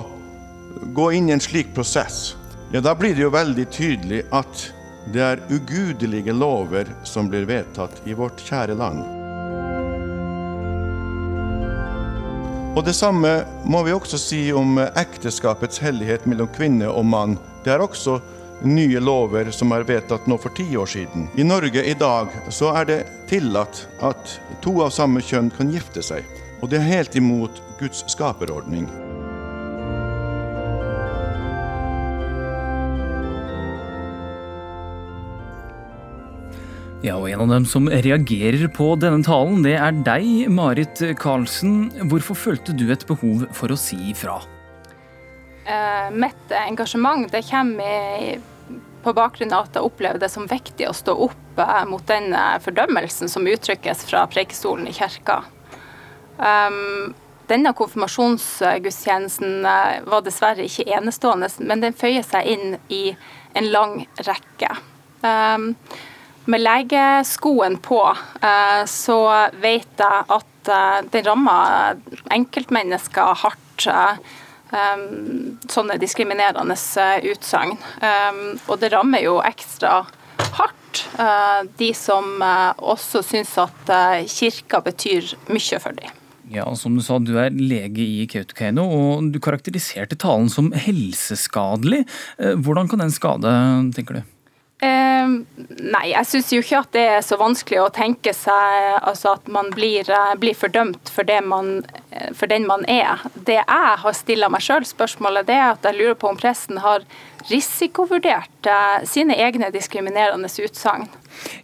gå inn i en slik prosess, ja, da blir det jo veldig tydelig at det er ugudelige lover som blir vedtatt i vårt kjære land. Og Det samme må vi også si om ekteskapets hellighet mellom kvinne og mann. Det er også nye lover som er vedtatt nå for ti år siden. I Norge i dag så er det tillatt at to av samme kjønn kan gifte seg. Og det er helt imot Guds skaperordning.
Ja, og En av dem som reagerer på denne talen, det er deg, Marit Karlsen. Hvorfor følte du et behov for å si ifra?
Eh, mitt engasjement det kommer på bakgrunn av at jeg opplever det som viktig å stå opp eh, mot den eh, fordømmelsen som uttrykkes fra prekestolen i kirka. Um, denne konfirmasjonsgudstjenesten eh, var dessverre ikke enestående, men den føyer seg inn i en lang rekke. Um, med legeskoen på uh, så vet jeg at det den rammer enkeltmennesker hardt. Um, sånne diskriminerende utsagn. Og det rammer jo ekstra hardt de som også syns at kirka betyr mye for dem.
Ja, som Du sa, du er lege i Kautokeino, og du karakteriserte talen som helseskadelig. Hvordan kan den skade, tenker du?
Eh, nei, jeg syns jo ikke at det er så vanskelig å tenke seg altså at man blir, eh, blir fordømt for, man, eh, for, den man er. Det jeg har stilla meg sjøl spørsmålet, det er at jeg lurer på om presten har risikovurdert eh, sine egne diskriminerende utsagn.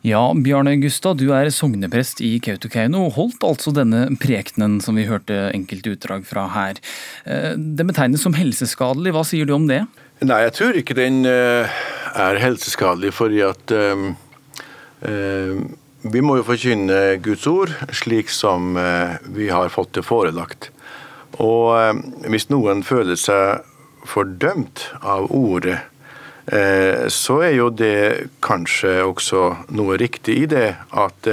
Ja, Bjarne Gustad, du er sogneprest i Kautokeino og holdt altså denne prekenen som vi hørte enkelte utdrag fra her. Eh, det betegnes som helseskadelig, hva sier du om det?
Nei, jeg tror ikke den uh er helseskadelig fordi at um, uh, vi må jo forkynne Guds ord slik som uh, vi har fått det forelagt. Og uh, hvis noen føler seg fordømt av ordet, så er jo det kanskje også noe riktig i det at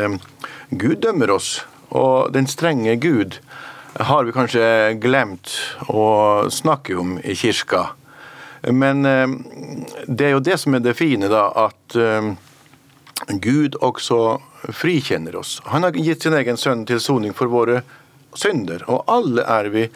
Gud dømmer oss. Og den strenge Gud har vi kanskje glemt å snakke om i kirka. Men eh, det er jo det som er det fine, da, at eh, Gud også frikjenner oss. Han har gitt sin egen sønn til soning for våre synder, og alle er vi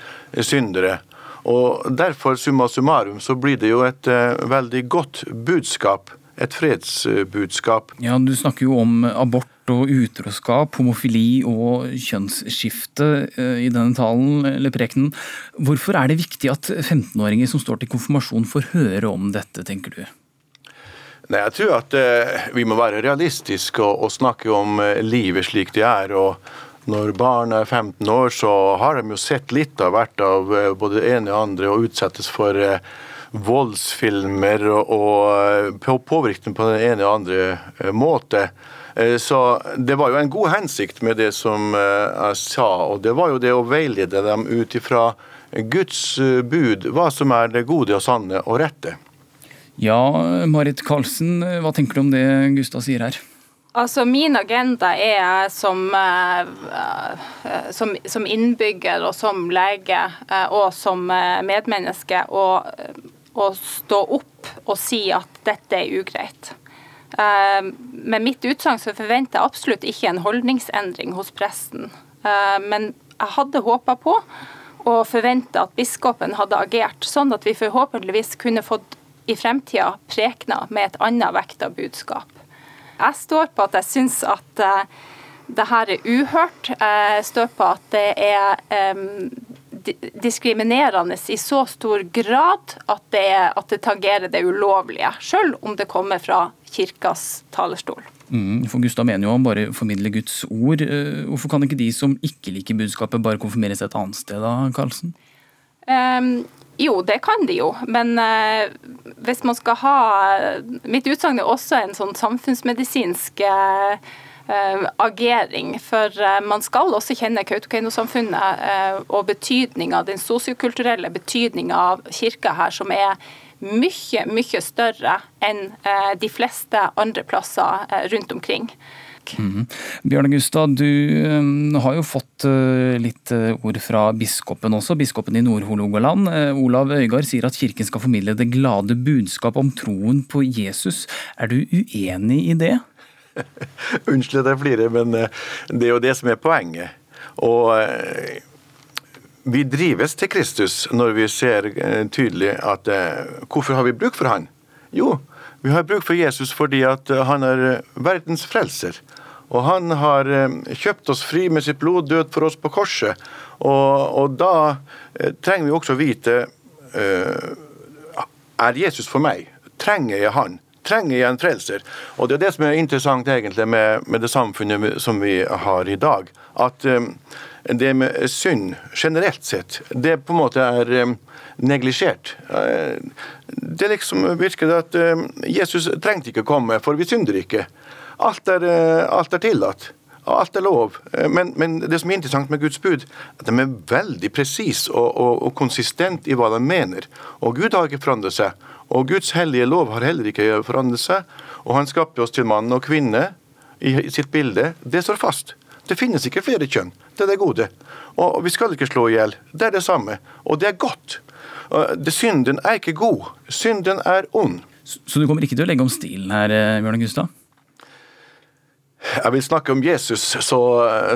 syndere. Og Derfor summa summarum så blir det jo et uh, veldig godt budskap, et fredsbudskap.
Ja, Du snakker jo om abort og utroskap, homofili og kjønnsskifte eh, i denne talen eller prekenen. Hvorfor er det viktig at 15-åringer som står til konfirmasjon får høre om dette, tenker du?
Nei, Jeg tror at eh, vi må være realistiske og, snakke om eh, livet slik det er. og når barn er 15 år, så har de jo sett litt av hvert av både det ene og andre og utsettes for voldsfilmer og, påvirkning på den ene og andre måte. Eh, så det var jo en god hensikt med det som eh, jeg sa, og det var jo det å veilede dem ut ifra Guds eh, bud, hva som er det gode og sanne og rette.
Ja, Marit Karlsen, hva tenker du om det Gustav sier her?
Altså, Min agenda er som, som, som innbygger og som lege og som medmenneske å, å stå opp og si at dette er ugreit. Eh, med mitt utsagn så forventer jeg absolutt ikke en holdningsendring hos presten. Eh, men jeg hadde håpa på og forventa at biskopen hadde agert, sånn at vi forhåpentligvis kunne fått i fremtida prekener med et annet vekta budskap. Jeg står på at jeg syns at uh, det her er uhørt. Jeg står på at det er diskriminerende i så stor grad at det, at det tangerer det ulovlige, selv om det kommer fra kirkas talerstol.
Mm, for Gustav mener jo han bare formidler Guds ord. Eh, hvorfor kan ikke de som ikke liker budskapet, bare konfirmeres et annet sted da, Karlsen?
Um, jo, det kan de jo, men uh, hvis man skal ha Mitt utsagn er også en sånn samfunnsmedisinsk uh, agering. For man skal også kjenne Kautokeino-samfunnet og betydninga, den sosiokulturelle betydninga av kirka her, som er mye, mye større enn eh, de fleste andre plasser eh, rundt omkring.
Mm. Bjørn Gustad, du um, har jo fått uh, litt ord fra biskopen også, biskopen i Nord-Hålogaland. Olav Øygard sier at kirken skal formidle det glade budskap om troen på Jesus. Er du uenig i det?
Unnskyld at jeg flirer, men det er jo det som er poenget. Og vi drives til Kristus når vi ser eh, tydelig at eh, Hvorfor har vi bruk for han? Jo, vi har bruk for Jesus fordi at eh, han er verdens frelser. Og han har kjøpt oss fri med sitt blod, død for oss på korset. Og, og da trenger vi også vite Er Jesus for meg? Trenger jeg han? Trenger jeg en frelser. Og det er det som er interessant egentlig med, med det samfunnet som vi har i dag. At um, det med synd generelt sett, det på en måte er um, neglisjert. Uh, det liksom virker at um, Jesus trengte ikke komme, for vi synder ikke. Alt er, uh, alt er tillatt. Alt er lov. Men, men, det som er interessant med Guds bud, at de er veldig presise og, og, og konsistent i hva de mener. Og Gud har ikke forandret seg. Og Guds hellige lov har heller ikke forandret seg. Og han skapte oss til mann og kvinne i sitt bilde. Det står fast. Det finnes ikke flere kjønn. Det er det gode. Og vi skal ikke slå i hjel. Det er det samme. Og det er godt. Det, synden er ikke god. Synden er ond.
Så du kommer ikke til å legge om stilen her, eh, Bjørn Gustav?
Jeg vil snakke om Jesus så,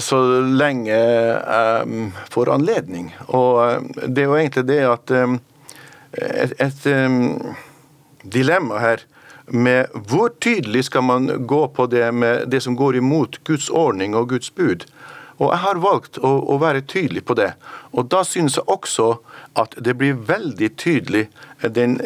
så lenge jeg um, får anledning. Og eh, det er jo egentlig det at um, Et, et um, dilemma her med hvor tydelig skal man gå på det med det som går imot Guds ordning og Guds bud. Og jeg har valgt å, å være tydelig på det. Og da synes jeg også at det blir veldig tydelig den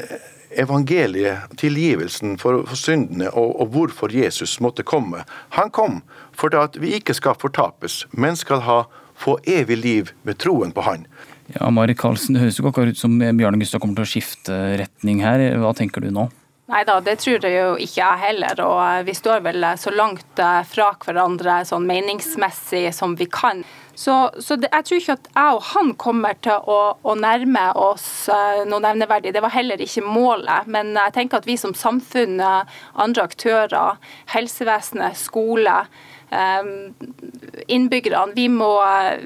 evangeliet, tilgivelsen for, for syndene, og, og, hvorfor Jesus måtte komme. Han kom for at vi ikke skal fortapes, men skal ha, få evig liv med troen på Han.
Ja, Marit Karlsen, Det høres jo akkurat ut som Bjarne Gustav kommer til å skifte retning her. Hva tenker du nå?
Nei da, det tror jeg jo ikke jeg heller. Og vi står vel så langt eh, fra hverandre sånn meningsmessig som vi kan. Så, så det, jeg tror ikke at jeg og han kommer til å, å nærme oss noe nevneverdig. Det var heller ikke målet. Men jeg tenker at vi som samfunn, andre aktører, helsevesenet, skole, innbyggerne. Vi må,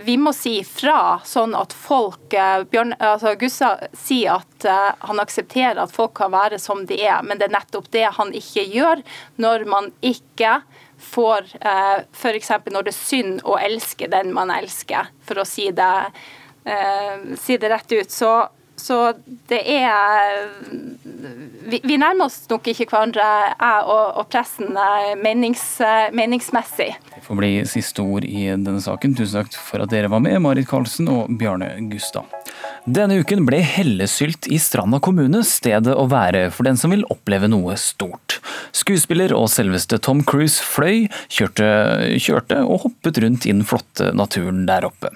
vi må, si fra, sånn at folk eh, Bjørn, altså Gussa sier at uh, han aksepterer at folk kan være som de er, men det er nettopp det han ikke gjør når man ikke får eh, f.eks. når det er synd å elske den man elsker, for å si det, si det rett ut. Så så det er vi, vi, nærmer oss nok ikke hverandre, jeg og, og pressen, eh, menings, eh, meningsmessig.
Det får bli siste ord i denne saken. Tusen takk for at dere var med, Marit Karlsen og Bjarne Gustad. Denne uken ble Hellesylt i Stranda kommune stedet å være for den som vil oppleve noe stort. Skuespiller og selveste Tom Cruise fløy, kjørte, kjørte og hoppet rundt i den flotte naturen der oppe.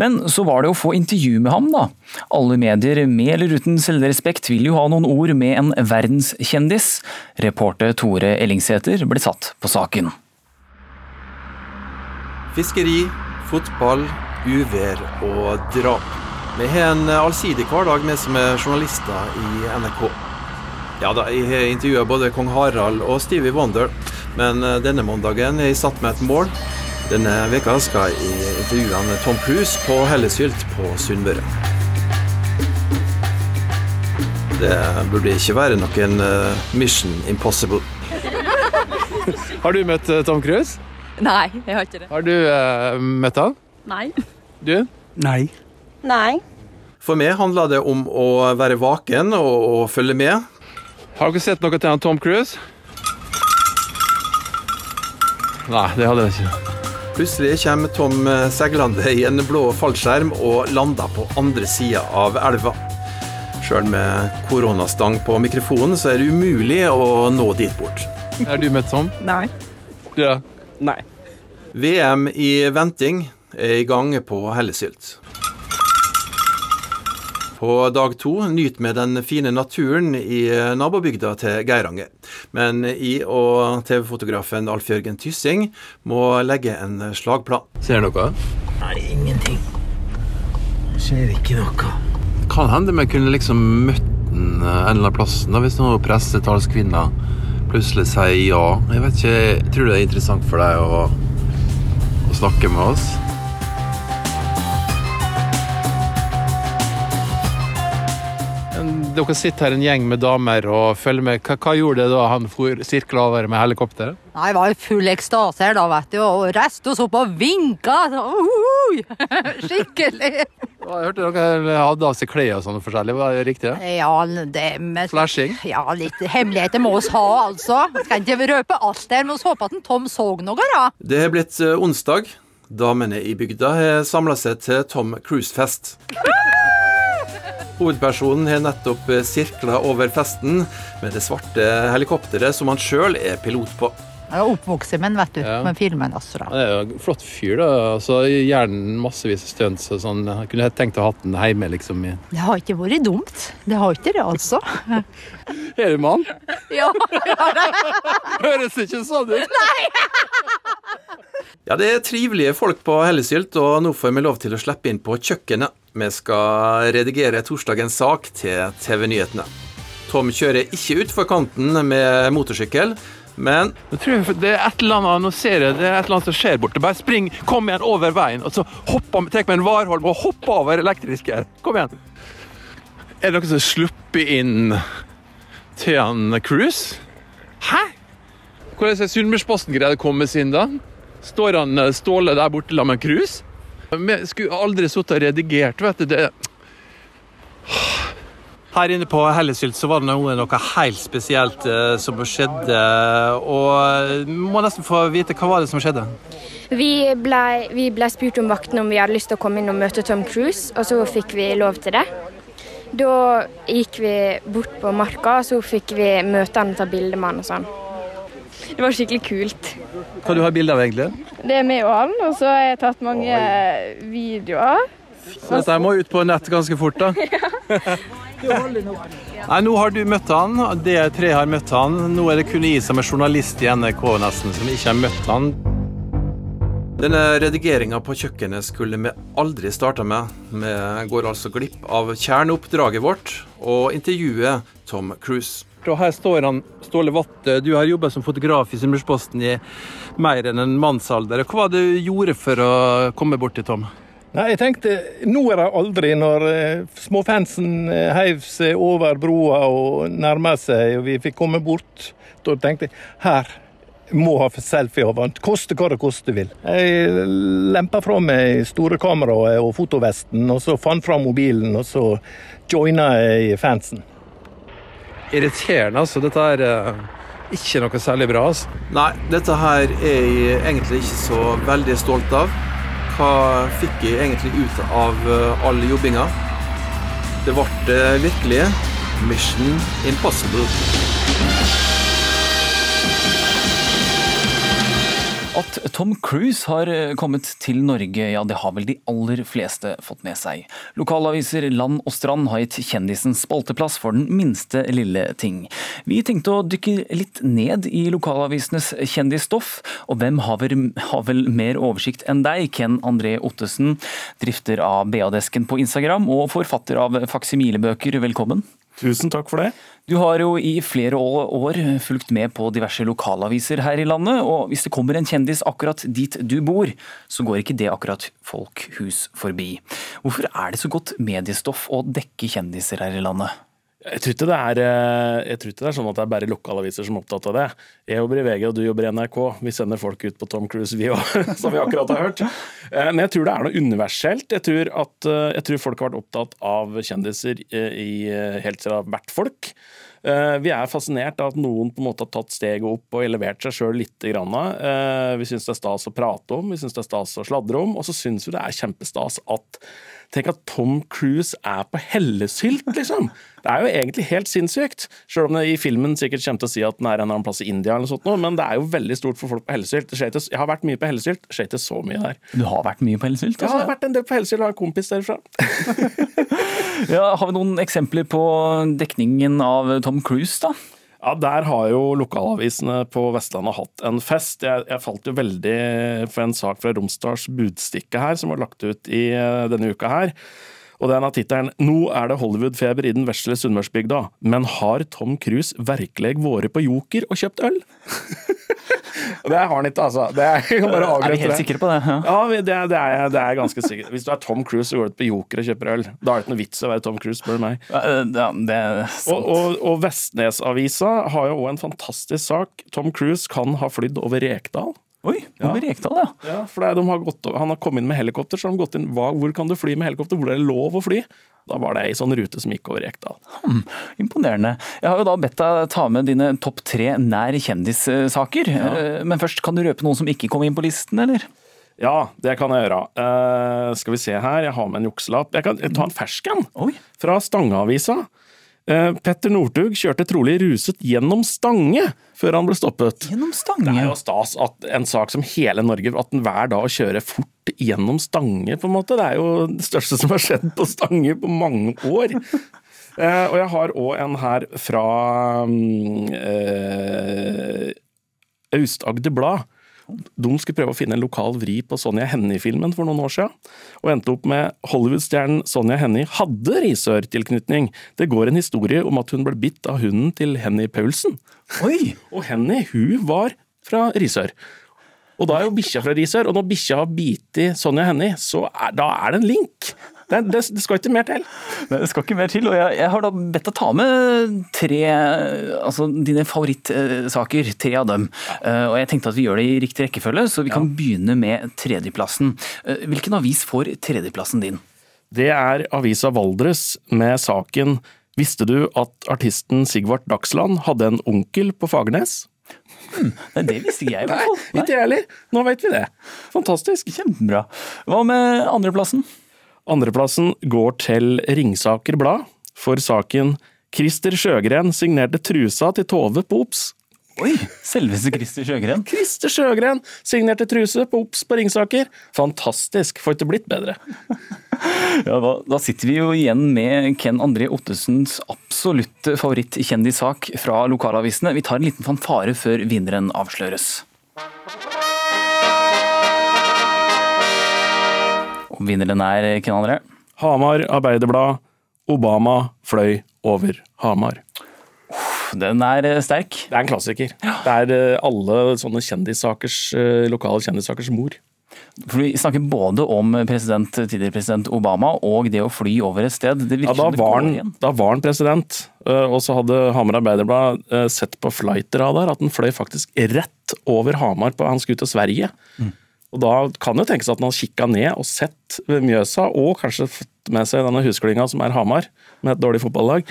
Men så var det å få intervju med ham, da. Alle medier med eller uten selvrespekt vil jo ha noen ord med en verdenskjendis. Reporter Tore Ellingsæter ble satt på saken.
Fiskeri, fotball, uvær og drap. Vi har en allsidig hverdag, vi som er journalister i NRK. Ja da, jeg intervjua både kong Harald og Stevie Wonder, men eh, denne mandagen er jeg satt med et mål. Denne veka skal jeg intervjue med Tom Cruise på Hellesylt på Sunnmøre. Det burde ikke være noen uh, Mission Impossible.
har du møtt uh, Tom Cruise?
Nei, jeg har ikke det.
Har du uh, møtt han?
Nei.
Du?
Nei.
Nei.
For meg handler det om å være vaken og, og følge med.
Har dere sett noe til han Tom Cruise? Nei, det hadde jeg ikke.
Plutselig kommer Tom seilende i en blå fallskjerm og lander på andre sida av elva. Sjøl med koronastang på mikrofonen, så er det umulig å nå dit bort.
Er du møtt Tom?
Nei.
Ja.
Nei.
VM i venting er i gang på Hellesylt. På dag to nyt med den fine naturen i nabobygda til Geiranger. Men jeg og TV-fotografen Alf Jørgen Tyssing må legge en slagplan.
Ser du noe?
Nei, ingenting. Ser ikke noe
kan hende vi kunne liksom møtt den eh, en eller annen plass da, hvis noen pressetalskvinner plutselig sier ja. Jeg vet ikke, jeg tror det er interessant for deg å, å snakke med oss. Dere sitter her en gjeng med damer og følger med. Hva, hva gjorde det da han sirkla over med helikopter?
Nei, var var full ekstase her da, vet du. Og reiste oss opp og vinka. Uh, skikkelig.
Jeg hørte dere hadde av seg klær og sånn forskjellig. Var det riktig?
Ja, det med
Flashing?
Ja, litt hemmeligheter må vi ha, altså. Skal ikke røpe alt der, men vi håper at Tom så noe, da.
Det er blitt eh, onsdag. Damene i bygda har samla seg til Tom Cruise-fest. Hovedpersonen har nettopp sirkla over festen med det svarte helikopteret som han sjøl er pilot på.
Jeg er oppvokst med den, vet du.
Ja.
Med filmen også, da.
Det er en flott fyr, da. Altså, Hjernen massevis av stunts. og Sånn. Jeg kunne tenkt å ha den hjemme, liksom.
Det har ikke vært dumt. Det har ikke det, altså.
Er du mann?
Ja.
Høres ikke sånn ut. Nei.
Ja, det er trivelige folk på Hellesylt, og nå får vi lov til å slippe inn på kjøkkenet. Vi skal redigere torsdagens sak til TV-nyhetene. Tom kjører ikke utfor kanten med motorsykkel, men
Jeg tror det er et eller annet, nå ser jeg, det er et eller annet som skjer borte. Bare spring, kom igjen over veien, og så trekk tek meg en varholm og hopp over elektriske. Kom igjen. Er det noen som slipper inn til han Cruise? Hæ? Hvordan er Sunnmørsposten greid å komme seg inn, da? Står han eh, Ståle der borte sammen med Cruise? Vi skulle aldri sittet og redigert, vet du. Det
her inne på Hellesylt så var det noe, noe helt spesielt eh, som skjedde. Og vi må nesten få vite hva var det som skjedde.
Vi ble, vi ble spurt om vaktene om vi hadde lyst til å komme inn og møte Tom Cruise, og så fikk vi lov til det. Da gikk vi bort på marka, og så fikk vi møte han og ta bilde med han og sånn. Det var skikkelig kult.
Hva du har bilde av, egentlig?
Det er meg og han, og så har jeg tatt mange videoer.
Så dette må ut på nett ganske fort, da. Nei, Nå har du møtt han, dere tre har møtt han. Nå er det kun jeg som er journalist i NRK nesten, som ikke har møtt han. Denne redigeringa på kjøkkenet skulle vi aldri starta med. Vi går altså glipp av kjerneoppdraget vårt og intervjuet Tom Cruise.
Og her står han, Ståle Vatte, du har jobba som fotograf i Sunnmørsposten i mer enn en mannsalder. Hva var det du gjorde for å komme bort til Tom?
Nei, jeg tenkte nå er det aldri, når eh, småfansen eh, heiv seg over broa og nærma seg, og vi fikk komme bort. Da tenkte jeg her må ha selfie av han, koste hva det koste vil. Jeg lempa fra meg store kameraet og fotovesten, og så fant fram mobilen, og så joina jeg fansen.
Irriterende, altså. Dette er eh, ikke noe særlig bra. altså.
Nei, dette her er jeg egentlig ikke så veldig stolt av. Hva fikk jeg egentlig ut av eh, all jobbinga? Det ble eh, virkelig Mission Impossible.
At Tom Cruise har eh, kommet til Norge, ja det har vel de aller fleste fått med seg. Lokalaviser Land og Strand har gitt kjendisen spalteplass for den minste lille ting. Vi tenkte å dykke litt ned i lokalavisenes kjendisstoff, og hvem har vel, har vel mer oversikt enn deg, Ken André Ottesen, drifter av BA-desken på Instagram og forfatter av faksimilebøker, velkommen.
Tusen takk for det.
Du har jo i flere år fulgt med på diverse lokalaviser her i landet, og hvis det kommer en kjendis akkurat dit du bor, så går ikke det akkurat folk hus forbi. Hvorfor er det så godt mediestoff å dekke kjendiser her i landet?
Jeg tror, ikke det er, eh, ikke det er sånn at det er bare lokalaviser som er opptatt av det. Jeg jobber i VG, og du jobber i NRK. Vi sender folk ut på Tom Cruise, vi òg, som vi akkurat har hørt. Eh, Men jeg tror det er noe universelt. Jeg tror, at, eh, jeg tror folk har vært opptatt av kjendiser i, helt siden det har vært folk. Vi er fascinert av at noen på en måte har tatt steget opp og elevert seg sjøl litt. Vi syns det er stas å prate om, vi syns det er stas å sladre om, og så syns vi det er kjempestas at Tenk at Tom Cruise er på hellesylt, liksom! Det er jo egentlig helt sinnssykt. Selv om det i filmen sikkert kommer til å si at den er en eller annen plass i India, eller noe sånt, men det er jo veldig stort for folk på hellesylt. Jeg har vært mye på hellesylt, skjer ikke så mye der.
Du har vært mye på hellesylt?
Jeg har vært en del på hellesylt, har en kompis derfra.
ja, har vi noen eksempler på dekningen av Tom Cruise, da?
Ja, Der har jo lokalavisene på Vestlandet hatt en fest. Jeg, jeg falt jo veldig for en sak fra Romsdals Budstikke her, som var lagt ut i eh, denne uka her. Og den har tittelen 'Nå er det Hollywood-feber i den vesle Sunnmørsbygda', men har Tom Cruise virkelig vært på Joker og kjøpt øl? Det har han ikke, altså. Det er, bare
Er vi helt sikre på det? Ja.
Ja, det, det, er, det er ganske sikkert. Hvis du er Tom Cruise og går ut på Joker og kjøper øl, da er det ikke noe vits i å være Tom Cruise, spør du meg.
Ja, det er sant.
Og, og, og Vestnesavisa har jo òg en fantastisk sak. Tom Cruise kan ha flydd over Rekdal.
Oi, over Rekdal, ja.
Ja, for er, de har gått, Han har kommet inn med helikopter, så har de gått inn hva, hvor kan du fly med helikopter, hvor er det lov å fly? Da var det ei sånn rute som gikk over Rekdal.
Hmm, imponerende. Jeg har jo da bedt deg ta med dine topp tre nær kjendissaker. Ja. Men først, kan du røpe noen som ikke kom inn på listen, eller?
Ja, det kan jeg gjøre. Uh, skal vi se her, jeg har med en jukselapp. Jeg kan ta en fersken fra Stangeavisa. Eh, Petter Northug kjørte trolig ruset gjennom Stange før han ble stoppet.
Gjennom Stange?
Det er jo stas at en sak som hele Norge, at den hver dag kjører fort gjennom Stange, på en måte. Det er jo det største som har skjedd på Stange på mange år. Eh, og jeg har òg en her fra mm, eh, Aust-Agder Blad. De skulle prøve å finne en lokal vri på Sonja Hennie-filmen for noen år siden, og endte opp med Hollywood-stjernen Sonja Hennie hadde Risør-tilknytning. Det går en historie om at hun ble bitt av hunden til Hennie Paulsen.
Oi!
Og Hennie, hun var fra Risør. Og da er jo bikkja fra Risør, og når bikkja har bitt i Sonja Hennie, så er, da er det en link. Det, det, det, skal ikke mer til.
Det skal ikke mer til, og jeg, jeg har da bedt deg ta med tre, altså dine favorittsaker, tre av dem. Uh, og jeg tenkte at vi gjør det i riktig rekkefølge, så vi kan begynne med tredjeplassen. Uh, hvilken avis får tredjeplassen din?
Det er avisa Valdres med saken Visste du at artisten Sigvart Dagsland hadde en onkel på Fagernes?
Hmm, det visste ikke jeg i hvert fall.
Nei, ikke jeg heller. Nå vet vi det. Fantastisk.
Kjempebra. Hva med andreplassen?
Andreplassen går til Ringsaker Blad for saken Christer Sjøgren signerte trusa til Tove på Ops.
Oi! Selveste Christer Sjøgren?
Christer Sjøgren signerte truse på Ops på Ringsaker. Fantastisk. Får ikke blitt bedre.
Ja, da, da, sitter vi jo igjen med Ken André Ottesens absolutte favorittkjendissak fra lokalavisene. Vi tar en liten fanfare før vinneren avsløres. Vinneren er hvem andre?
Hamar Arbeiderblad. Obama fløy over Hamar.
Den er eh, sterk.
Det er en klassiker. Det er eh, alle sånne kjendissakers, eh, lokale kjendissakers mor.
For Vi snakker både om president, tidligere president Obama og det å fly over et sted. Det
ja, da, var han, da var han president, og så hadde Hamar Arbeiderblad sett på flightradar at han fløy faktisk rett over Hamar på han skulle til Sverige. Mm. Og Da kan det tenkes at han har kikka ned og sett Mjøsa, og kanskje fått med seg denne husklinga som er Hamar, med et dårlig fotballag.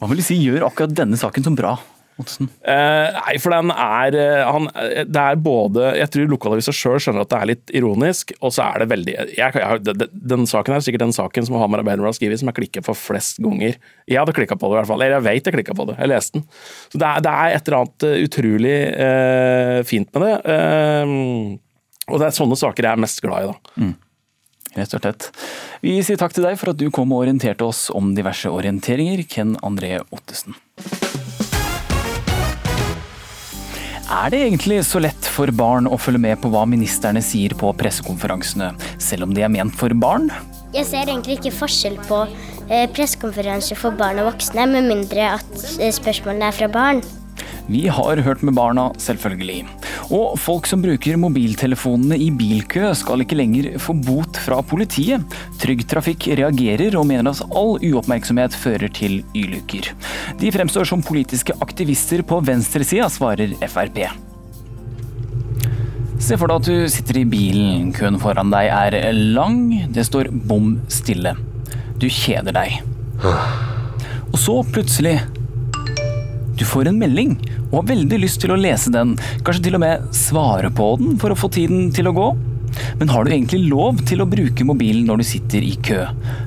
Hva vil du si gjør akkurat denne saken som bra?
Eh, nei, for den er, han, det er både Jeg tror lokalavisa sjøl skjønner at det er litt ironisk, og så er det veldig jeg, jeg, Den saken er sikkert den saken som Hamar Arbeiderblad har skrevet som jeg klikket for flest ganger. Jeg hadde klikka på det, i hvert fall. Eller jeg vet jeg klikka på det. Jeg leste den. Så det er, det er et eller annet utrolig eh, fint med det. Eh, og det er sånne saker jeg er mest glad i, da.
Mm. Rett og slett. Vi sier takk til deg for at du kom og orienterte oss om diverse orienteringer, Ken André Ottesen. Er det egentlig så lett for barn å følge med på hva ministerne sier på pressekonferansene, selv om de er ment for barn?
Jeg ser egentlig ikke forskjell på eh, pressekonferanser for barn og voksne, med mindre at eh, spørsmålene er fra barn.
Vi har hørt med barna, selvfølgelig. Og folk som bruker mobiltelefonene i bilkø skal ikke lenger få bot fra politiet. Trygg Trafikk reagerer og mener at all uoppmerksomhet fører til ulykker. De fremstår som politiske aktivister på venstresida, svarer Frp. Se for deg at du sitter i bilen, køen foran deg er lang, det står bom stille. Du kjeder deg. Og så plutselig Du får en melding og har veldig lyst til å lese den, kanskje til og med svare på den for å få tiden til å gå. Men har du egentlig lov til å bruke mobilen når du sitter i kø?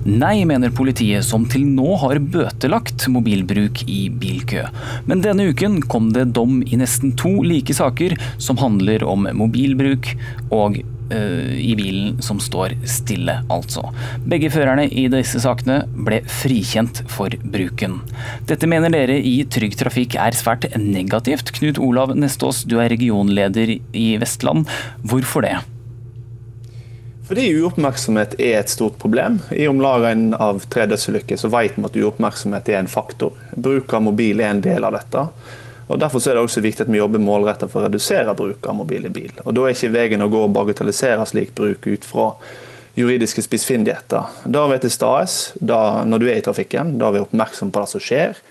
Nei, mener politiet, som til nå har bøtelagt mobilbruk i bilkø. Men denne uken kom det dom i nesten to like saker som handler om mobilbruk og i bilen som står stille, altså. Begge førerne i disse sakene ble frikjent for bruken. Dette mener dere i Trygg Trafikk er svært negativt. Knut Olav Nestås, du er regionleder i Vestland. Hvorfor det?
Fordi uoppmerksomhet er et stort problem. I om lag en av tre dødsulykker vet vi at uoppmerksomhet er en faktor. Bruk av mobil er en del av dette. Og Derfor er det også viktig at vi jobber målrettet for å redusere bruk av mobile bil. Og Da er ikke veien å gå å bagatellisere slik bruk ut fra juridiske spissfindigheter. Da vi er til stede når du er i trafikken, da er vi er oppmerksom på det som skjer.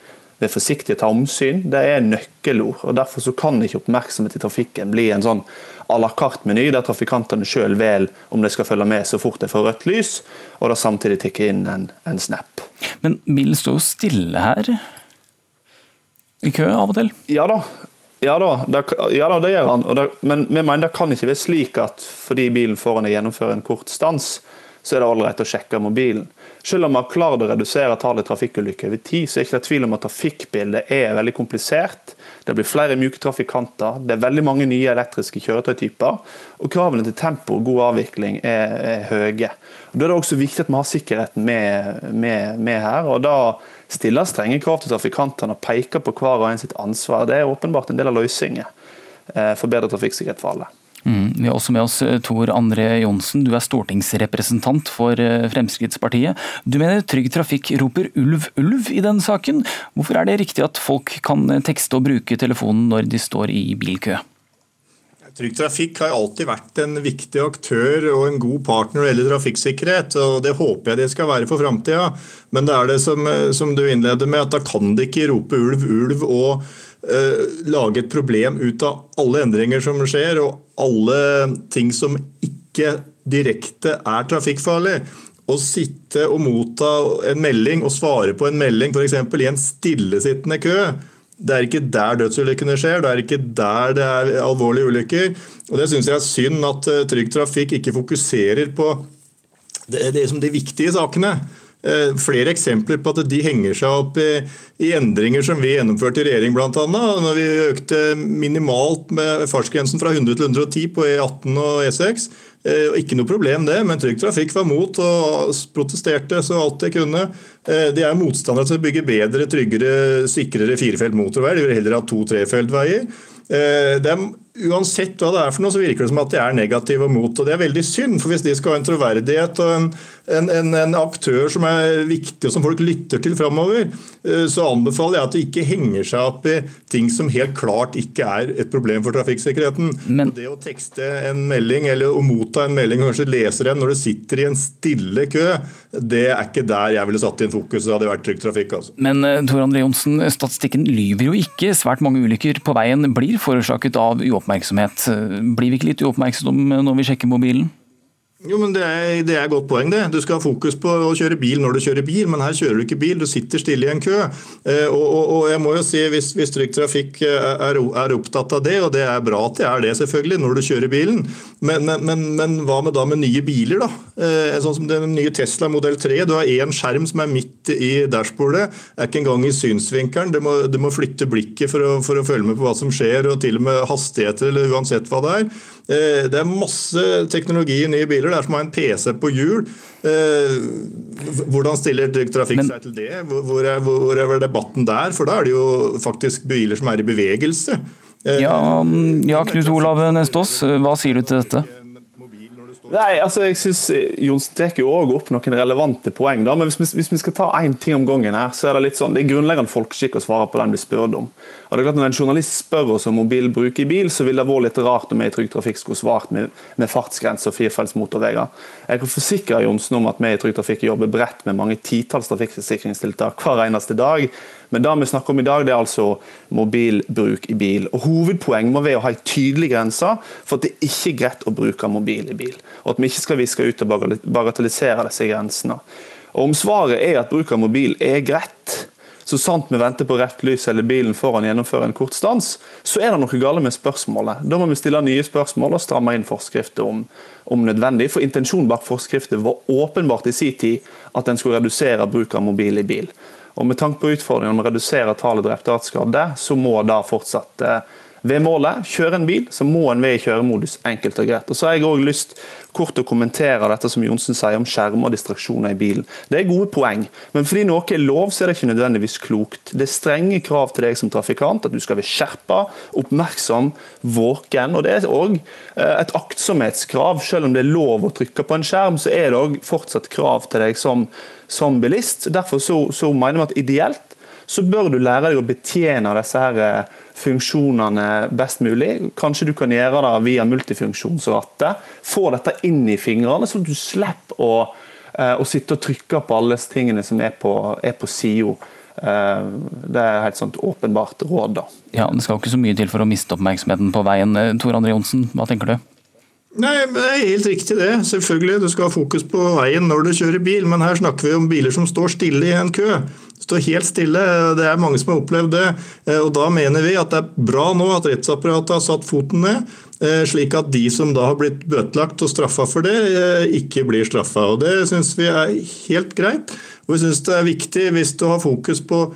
Vi er forsiktige til omsyn. Det er nøkkelord. og Derfor så kan ikke oppmerksomhet i trafikken bli en sånn à la carte-meny, der trafikantene sjøl velger om de skal følge med så fort de får rødt lys, og da samtidig tikker inn en, en snap.
Men bilen står jo stille her i kø av og til?
Ja da. Ja da, det, ja da, det gjør han. Det, men vi mener det kan ikke være slik at fordi bilen foran deg gjennomfører en kort stans, så er det ålreit å sjekke mobilen. Selv om vi har klart å redusere tallet trafikkulykker over tid, så er det ikke tvil om at trafikkbildet er veldig komplisert. Det blir flere myke trafikanter, det er veldig mange nye elektriske kjøretøytyper. Og kravene til tempo og god avvikling er, er høye. Da er det også viktig at vi har sikkerheten med, med, med her. og da stiller strenge krav til trafikantene og peker på hver og en sitt ansvar. Det er åpenbart en del av løsningen eh, for bedre trafikksikkerhet for alle.
Mm. Vi har også med oss eh, Tor André Johnsen, du er stortingsrepresentant for eh, Fremskrittspartiet. Du mener Trygg Trafikk roper ulv, ulv i den saken. Hvorfor er det riktig at folk kan tekste og bruke telefonen når de står i bilkø?
Trygg Trafikk har alltid vært en viktig aktør og en god partner gjelder trafikksikkerhet. og Det håper jeg det skal være for framtida. Men det er det som, som, du innleder med, at da kan de ikke rope ulv, ulv og uh, lage et problem ut av alle endringer som skjer, og alle ting som ikke direkte er trafikkfarlig. Å sitte og motta en melding og svare på en melding f.eks. i en stillesittende kø, det er ikke der dødsulykkene skjer, det er ikke der det er alvorlige ulykker. Og Det syns jeg er synd at eh, Trygg Trafikk ikke fokuserer på det, det som de viktige sakene. Eh, flere eksempler på at de henger seg opp i, i endringer som vi gjennomførte i regjering bl.a. Når vi økte minimalt med fartsgrensen fra 100 til 110 på E18 og E6 Eh, ikke noe problem det, men Trygg Trafikk var mot og protesterte så alt de kunne. Eh, de er motstandere til å bygge bedre, tryggere, sikrere firefelt motorveier. De vil heller ha to-trefeltveier. Det er uansett hva det er for noe, så virker det som at de er negative og mot. og Det er veldig synd, for hvis de skal ha en troverdighet og en, en, en, aktør som er viktig og som folk lytter til framover, eh, så anbefaler jeg at de ikke henger seg opp i ting som helt klart ikke er et problem for trafikksikkerheten. Men... Det å tekste en melding eller å motta en melding og kanskje lese den når du sitter i en stille kø, det er ikke der jeg ville satt inn fokus. Det hadde vært Trygg Trafikk. Altså.
Men eh, Tor André Johnsen, statistikken lyver jo ikke. Svært mange ulykker på veien blir forårsaket av uoppmerksomhet oppmerksomhet. Blir vi ikke litt uoppmerksomme når vi sjekker mobilen?
Jo, men det er, det er et godt poeng. det. Du skal ha fokus på å kjøre bil når du kjører bil, men her kjører du ikke bil, du sitter stille i en kø. Eh, og, og, og, jeg må jo si, Hvis, hvis Trygg Trafikk er, er, opptatt av det, og det er bra at det er det selvfølgelig når du kjører bilen, men, men, men, men hva med da med nye biler? da? Eh, sånn som Den nye Tesla modell 3. Du har én skjerm som er midt i dashbordet, er ikke engang i synsvinkelen. Du må, du må flytte blikket for å, for å følge med på hva som skjer, og til og med hastigheter eller uansett hva det er. Eh, det er masse teknologi i nye biler. Det er som å ha en PC på hjul. Eh, hvordan stiller Trygg Trafikk seg til det? Hvor er, hvor er, debatten der? For da er det jo faktisk biler som er i bevegelse.
Eh, ja, ja Knut Olav Nestås, hva sier du til dette?
Nei, altså jeg synes Johnsen tar jo også opp noen relevante poeng. da, men Hvis vi, hvis vi skal ta én ting om gangen, her, så er det litt sånn, det er grunnleggende folkeskikk å svare på den vi spør om. Og det er klart Når en journalist spør oss om mobilbruk i bil, så vil det vært litt rart om vi i Trygg Trafikk skulle svart med, med fartsgrense og firefelts motorveier. Jeg kan forsikre Johnsen om at vi i Trygg Trafikk jobber bredt med mange titalls trafikksikringstiltak hver eneste dag. Men det vi snakker om i dag, det er altså mobilbruk i bil. Og Hovedpoenget må være å ha en tydelig grense for at det ikke er greit å bruke mobil i bil. Og at vi ikke skal viske ut og bagatellisere disse grensene. Og Om svaret er at bruk av mobil er greit, så sant vi venter på rett lys eller bilen foran gjennomfører en kort stans, så er det noe galt med spørsmålet. Da må vi stille nye spørsmål og stramme inn forskrifter om, om nødvendig. For intensjonen bak forskrifter var åpenbart i sin tid at en skulle redusere bruk av mobil i bil. Og Med tanke på utfordringen om å redusere tallet drepte og skadde, så må da fortsatt eh, ved målet kjøre en bil, så må en være i kjøremodus enkelt og greit. Og så har jeg også lyst kort å kommentere dette som Johnsen sier om skjermer og distraksjoner i bilen. Det er gode poeng, men fordi noe er lov, så er det ikke nødvendigvis klokt. Det er strenge krav til deg som trafikant, at du skal være skjerpa, oppmerksom, våken. Og det er òg eh, et aktsomhetskrav. Selv om det er lov å trykke på en skjerm, så er det òg fortsatt krav til deg som, som bilist. Derfor så, så mener vi at ideelt så bør du lære deg å betjene disse her eh, funksjonene best mulig. Kanskje du kan gjøre det via multifunksjonsrattet. Få dette inn i fingrene, så du slipper å, eh, å sitte og trykke på alle tingene som er på, er på sida. Eh, det er helt sånt åpenbart råd, da.
Ja, Det skal ikke så mye til for å miste oppmerksomheten på veien. Tor André Johnsen, hva tenker du?
Nei, Det er helt riktig det. Selvfølgelig, Du skal ha fokus på veien når du kjører bil, men her snakker vi om biler som står stille i en kø. Står helt stille. Det er mange som har opplevd det. og Da mener vi at det er bra nå at rettsapparatet har satt foten ned. Slik at de som da har blitt bøtelagt og straffa for det, ikke blir straffa. Det syns vi er helt greit. Og vi syns det er viktig hvis du har fokus på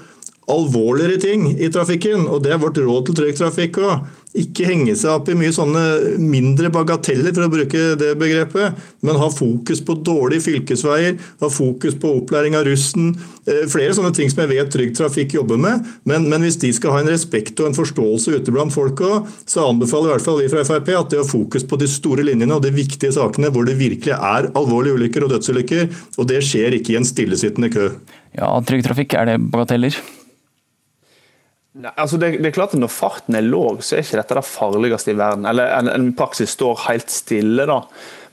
alvorligere ting i trafikken, og det er vårt råd til Trygg Trafikk òg. Ikke henge seg opp i mye sånne mindre bagateller, for å bruke det begrepet, men ha fokus på dårlige fylkesveier, ha fokus på opplæring av russen. Eh, flere sånne ting som jeg vet Trygg Trafikk jobber med. Men, men hvis de skal ha en respekt og en forståelse ute blant folk òg, så anbefaler i hvert fall vi fra Frp at de har fokus på de store linjene og de viktige sakene hvor det virkelig er alvorlige ulykker og dødsulykker. Og det skjer ikke i en stillesittende kø.
Ja, Trygg Trafikk, er det bagateller?
Nei, altså det, det, er klart at Når farten er låg, så er ikke dette det farligste i verden. Eller en, en praksis står helt stille. da.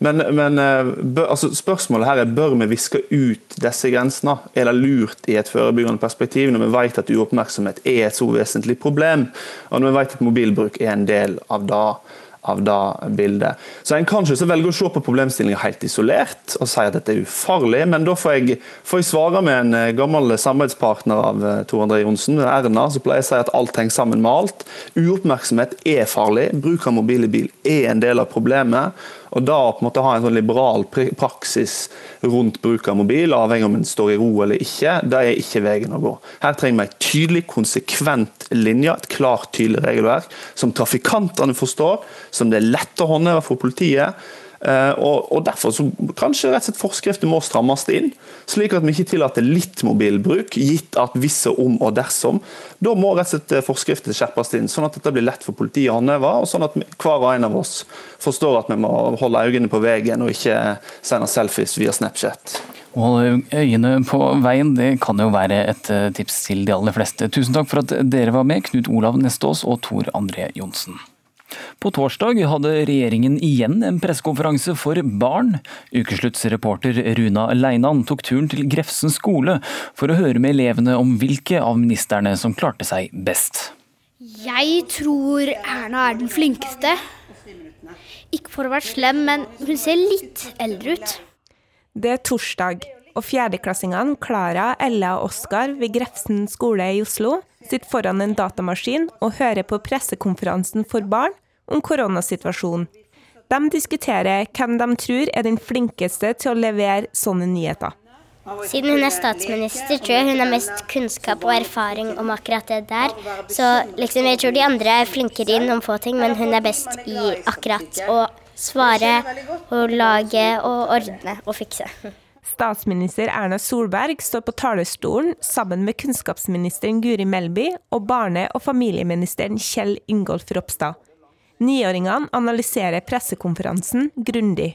Men, men eh, bør, altså spørsmålet her er bør vi viske ut disse grensene. Er det lurt i et forebyggende perspektiv når vi vet at uoppmerksomhet er et så vesentlig problem, og når vi vet at mobilbruk er en del av det? Av det bildet. Så En kan ikke velge å se på problemstillinga helt isolert og si at dette er ufarlig, men da får jeg, får jeg svare med en eh, gammel samarbeidspartner av eh, Tor André Johnsen, Erna, som pleier å si at alt henger sammen med alt. Uoppmerksomhet er farlig. Bruk av mobil i bil er en del av problemet. Og da på en måte ha en sånn liberal praksis rundt bruk av mobil, avhengig om en står i ro eller ikke, det er ikke veien å gå. Her trenger vi en tydelig, konsekvent linje, et klart, tydelig regelverk, som trafikantene forstår, som det er lett å håndheve for politiet. Eh, og, og Derfor så kanskje rett og slett forskrifter må strammes inn, slik at vi ikke tillater litt mobilbruk, gitt at visse om og dersom. Da må rett og slett eh, forskrifter skjerpes inn, sånn at dette blir lett for politiet å håndheve, og sånn at hver og en av oss forstår at vi må holde øynene på veien og ikke sende selfies via Snapchat.
Å holde øyene på veien, det kan jo være et eh, tips til de aller fleste. Tusen takk for at dere var med, Knut Olav Nestås og Tor André Johnsen. På torsdag hadde regjeringen igjen en pressekonferanse for barn. Ukesluttsreporter Runa Leinan tok turen til Grefsen skole for å høre med elevene om hvilke av ministerne som klarte seg best.
Jeg tror Erna er den flinkeste. Ikke for å være slem, men hun ser litt eldre ut.
Det er torsdag, og fjerdeklassingene Klara, Ella og Oskar ved Grefsen skole i Oslo sitter foran en datamaskin og hører på pressekonferansen for barn om koronasituasjonen. De diskuterer hvem de tror er den flinkeste til å levere sånne nyheter.
Siden hun er statsminister, tror jeg hun har mest kunnskap og erfaring om akkurat det der. Så liksom, jeg tror de andre er flinkere i noen få ting, men hun er best i akkurat å svare og lage og ordne og fikse.
Statsminister Erna Solberg står på talerstolen sammen med kunnskapsministeren Guri Melby og barne- og familieministeren Kjell Ingolf Ropstad. Niåringene analyserer pressekonferansen grundig.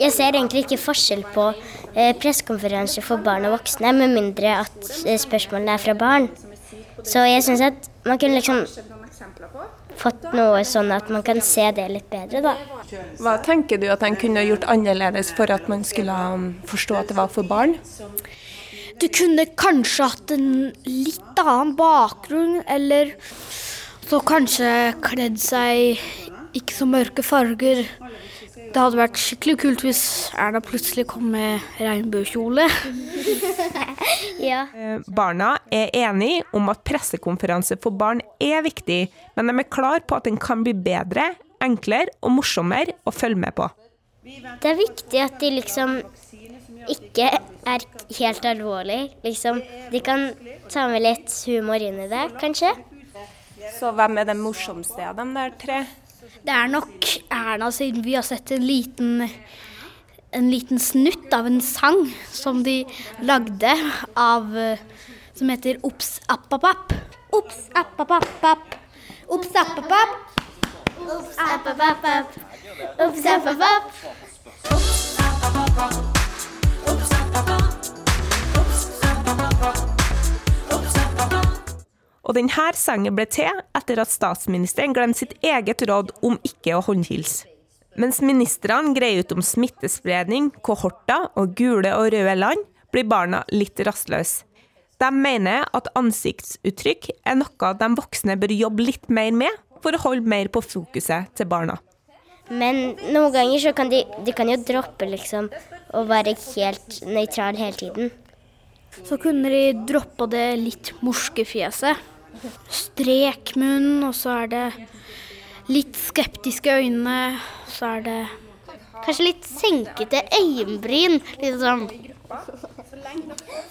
Jeg ser egentlig ikke forskjell på eh, pressekonferanser for barn og voksne, med mindre at eh, spørsmålene er fra barn. Så jeg syns at man kunne liksom fått noe sånn at man kan se det litt bedre, da.
Hva tenker du at en kunne gjort annerledes for at man skulle um, forstå at det var for barn?
Du kunne kanskje hatt en litt annen bakgrunn, eller så kanskje kledd seg ikke så mørke farger. Det hadde vært skikkelig kult hvis Erna plutselig kom med regnbuekjole.
ja.
Eh, barna er enige om at pressekonferanse for barn er viktig, men de er klar på at den kan bli bedre, enklere og morsommere å følge med på.
Det er viktig at de liksom ikke er helt alvorlig. Liksom, de kan ta med litt humor inn i det, kanskje.
Så hvem er den morsomste av dem der tre?
Det er nok Erna, siden vi har sett en liten, en liten snutt av en sang som de lagde av Som heter Ops appapap. Ops appapap. Ops
Ops app. App, appapap.
Og denne sangen ble til etter at statsministeren glemte sitt eget råd om ikke å håndhilse. Mens ministrene greier ut om smittespredning, kohorter og gule og røde land, blir barna litt rastløse. De mener at ansiktsuttrykk er noe de voksne bør jobbe litt mer med, for å holde mer på fokuset til barna.
Men noen ganger så kan de, de kan jo droppe liksom å være helt nøytral hele tiden.
Så kunne de droppa det litt morske fjeset. Strekmunn, og så er det litt skeptiske øyne. Så er det
Kanskje litt senkete øyenbryn. Litt sånn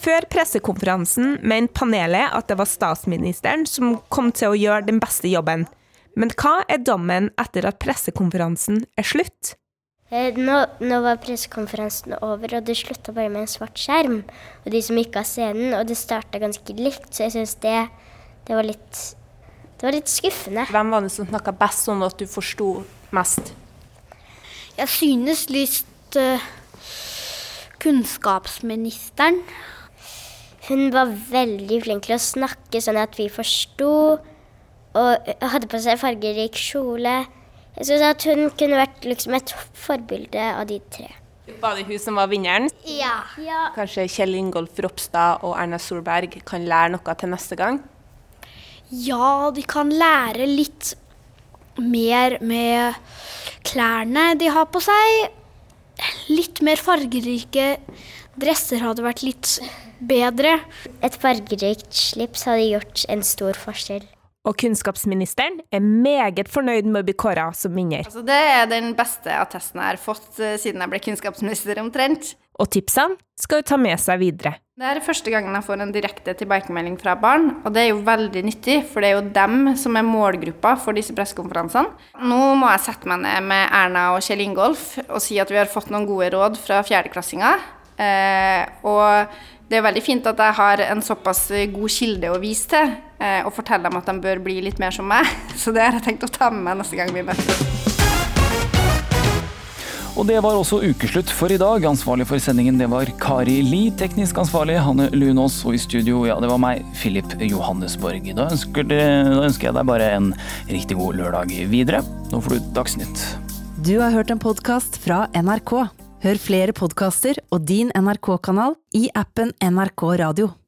Før pressekonferansen mente panelet at det var statsministeren som kom til å gjøre den beste jobben. Men hva er dommen etter at pressekonferansen er slutt?
Eh, Nå, nå var pressekonferansen over, og det slutta bare med en svart skjerm. Og de som gikk av scenen, og det starta ganske likt, så jeg syns det, det var litt Det var litt skuffende.
Hvem var det som snakka best, sånn at du forsto mest?
Jeg synes litt uh, kunnskapsministeren.
Hun var veldig flink til å snakke sånn at vi forsto, og hadde på seg fargerik kjole. Jeg syns at hun kunne vært liksom et forbilde av de tre.
Var det hun som var vinneren?
Ja.
Kanskje Kjell Ingolf Ropstad og Erna Solberg kan lære noe til neste gang?
Ja, de kan lære litt mer med klærne de har på seg. Litt mer fargerike dresser hadde vært litt bedre.
Et fargerikt slips hadde gjort en stor forskjell.
Og kunnskapsministeren er meget fornøyd med å bli kåra som vinner.
Altså, det er den beste attesten jeg har fått eh, siden jeg ble kunnskapsminister, omtrent.
Og tipsene skal hun ta med seg videre.
Det er første gangen jeg får en direkte tilbakemelding fra barn, og det er jo veldig nyttig, for det er jo dem som er målgruppa for disse pressekonferansene. Nå må jeg sette meg ned med Erna og Kjell Ingolf og si at vi har fått noen gode råd fra fjerdeklassinger. Eh, og det er veldig fint at jeg har en såpass god kilde å vise til, og fortelle dem at de bør bli litt mer som meg. Så det har jeg tenkt å ta med meg neste gang vi møtes.
Og det var også ukeslutt for i dag. Ansvarlig for sendingen det var Kari Li. Teknisk ansvarlig Hanne Lunås. Og i studio, ja, det var meg, Filip Johannesborg. Da ønsker, det, da ønsker jeg deg bare en riktig god lørdag videre. Nå får du Dagsnytt.
Du har hørt en podkast fra NRK. Hør flere podkaster og din NRK-kanal i appen NRK Radio.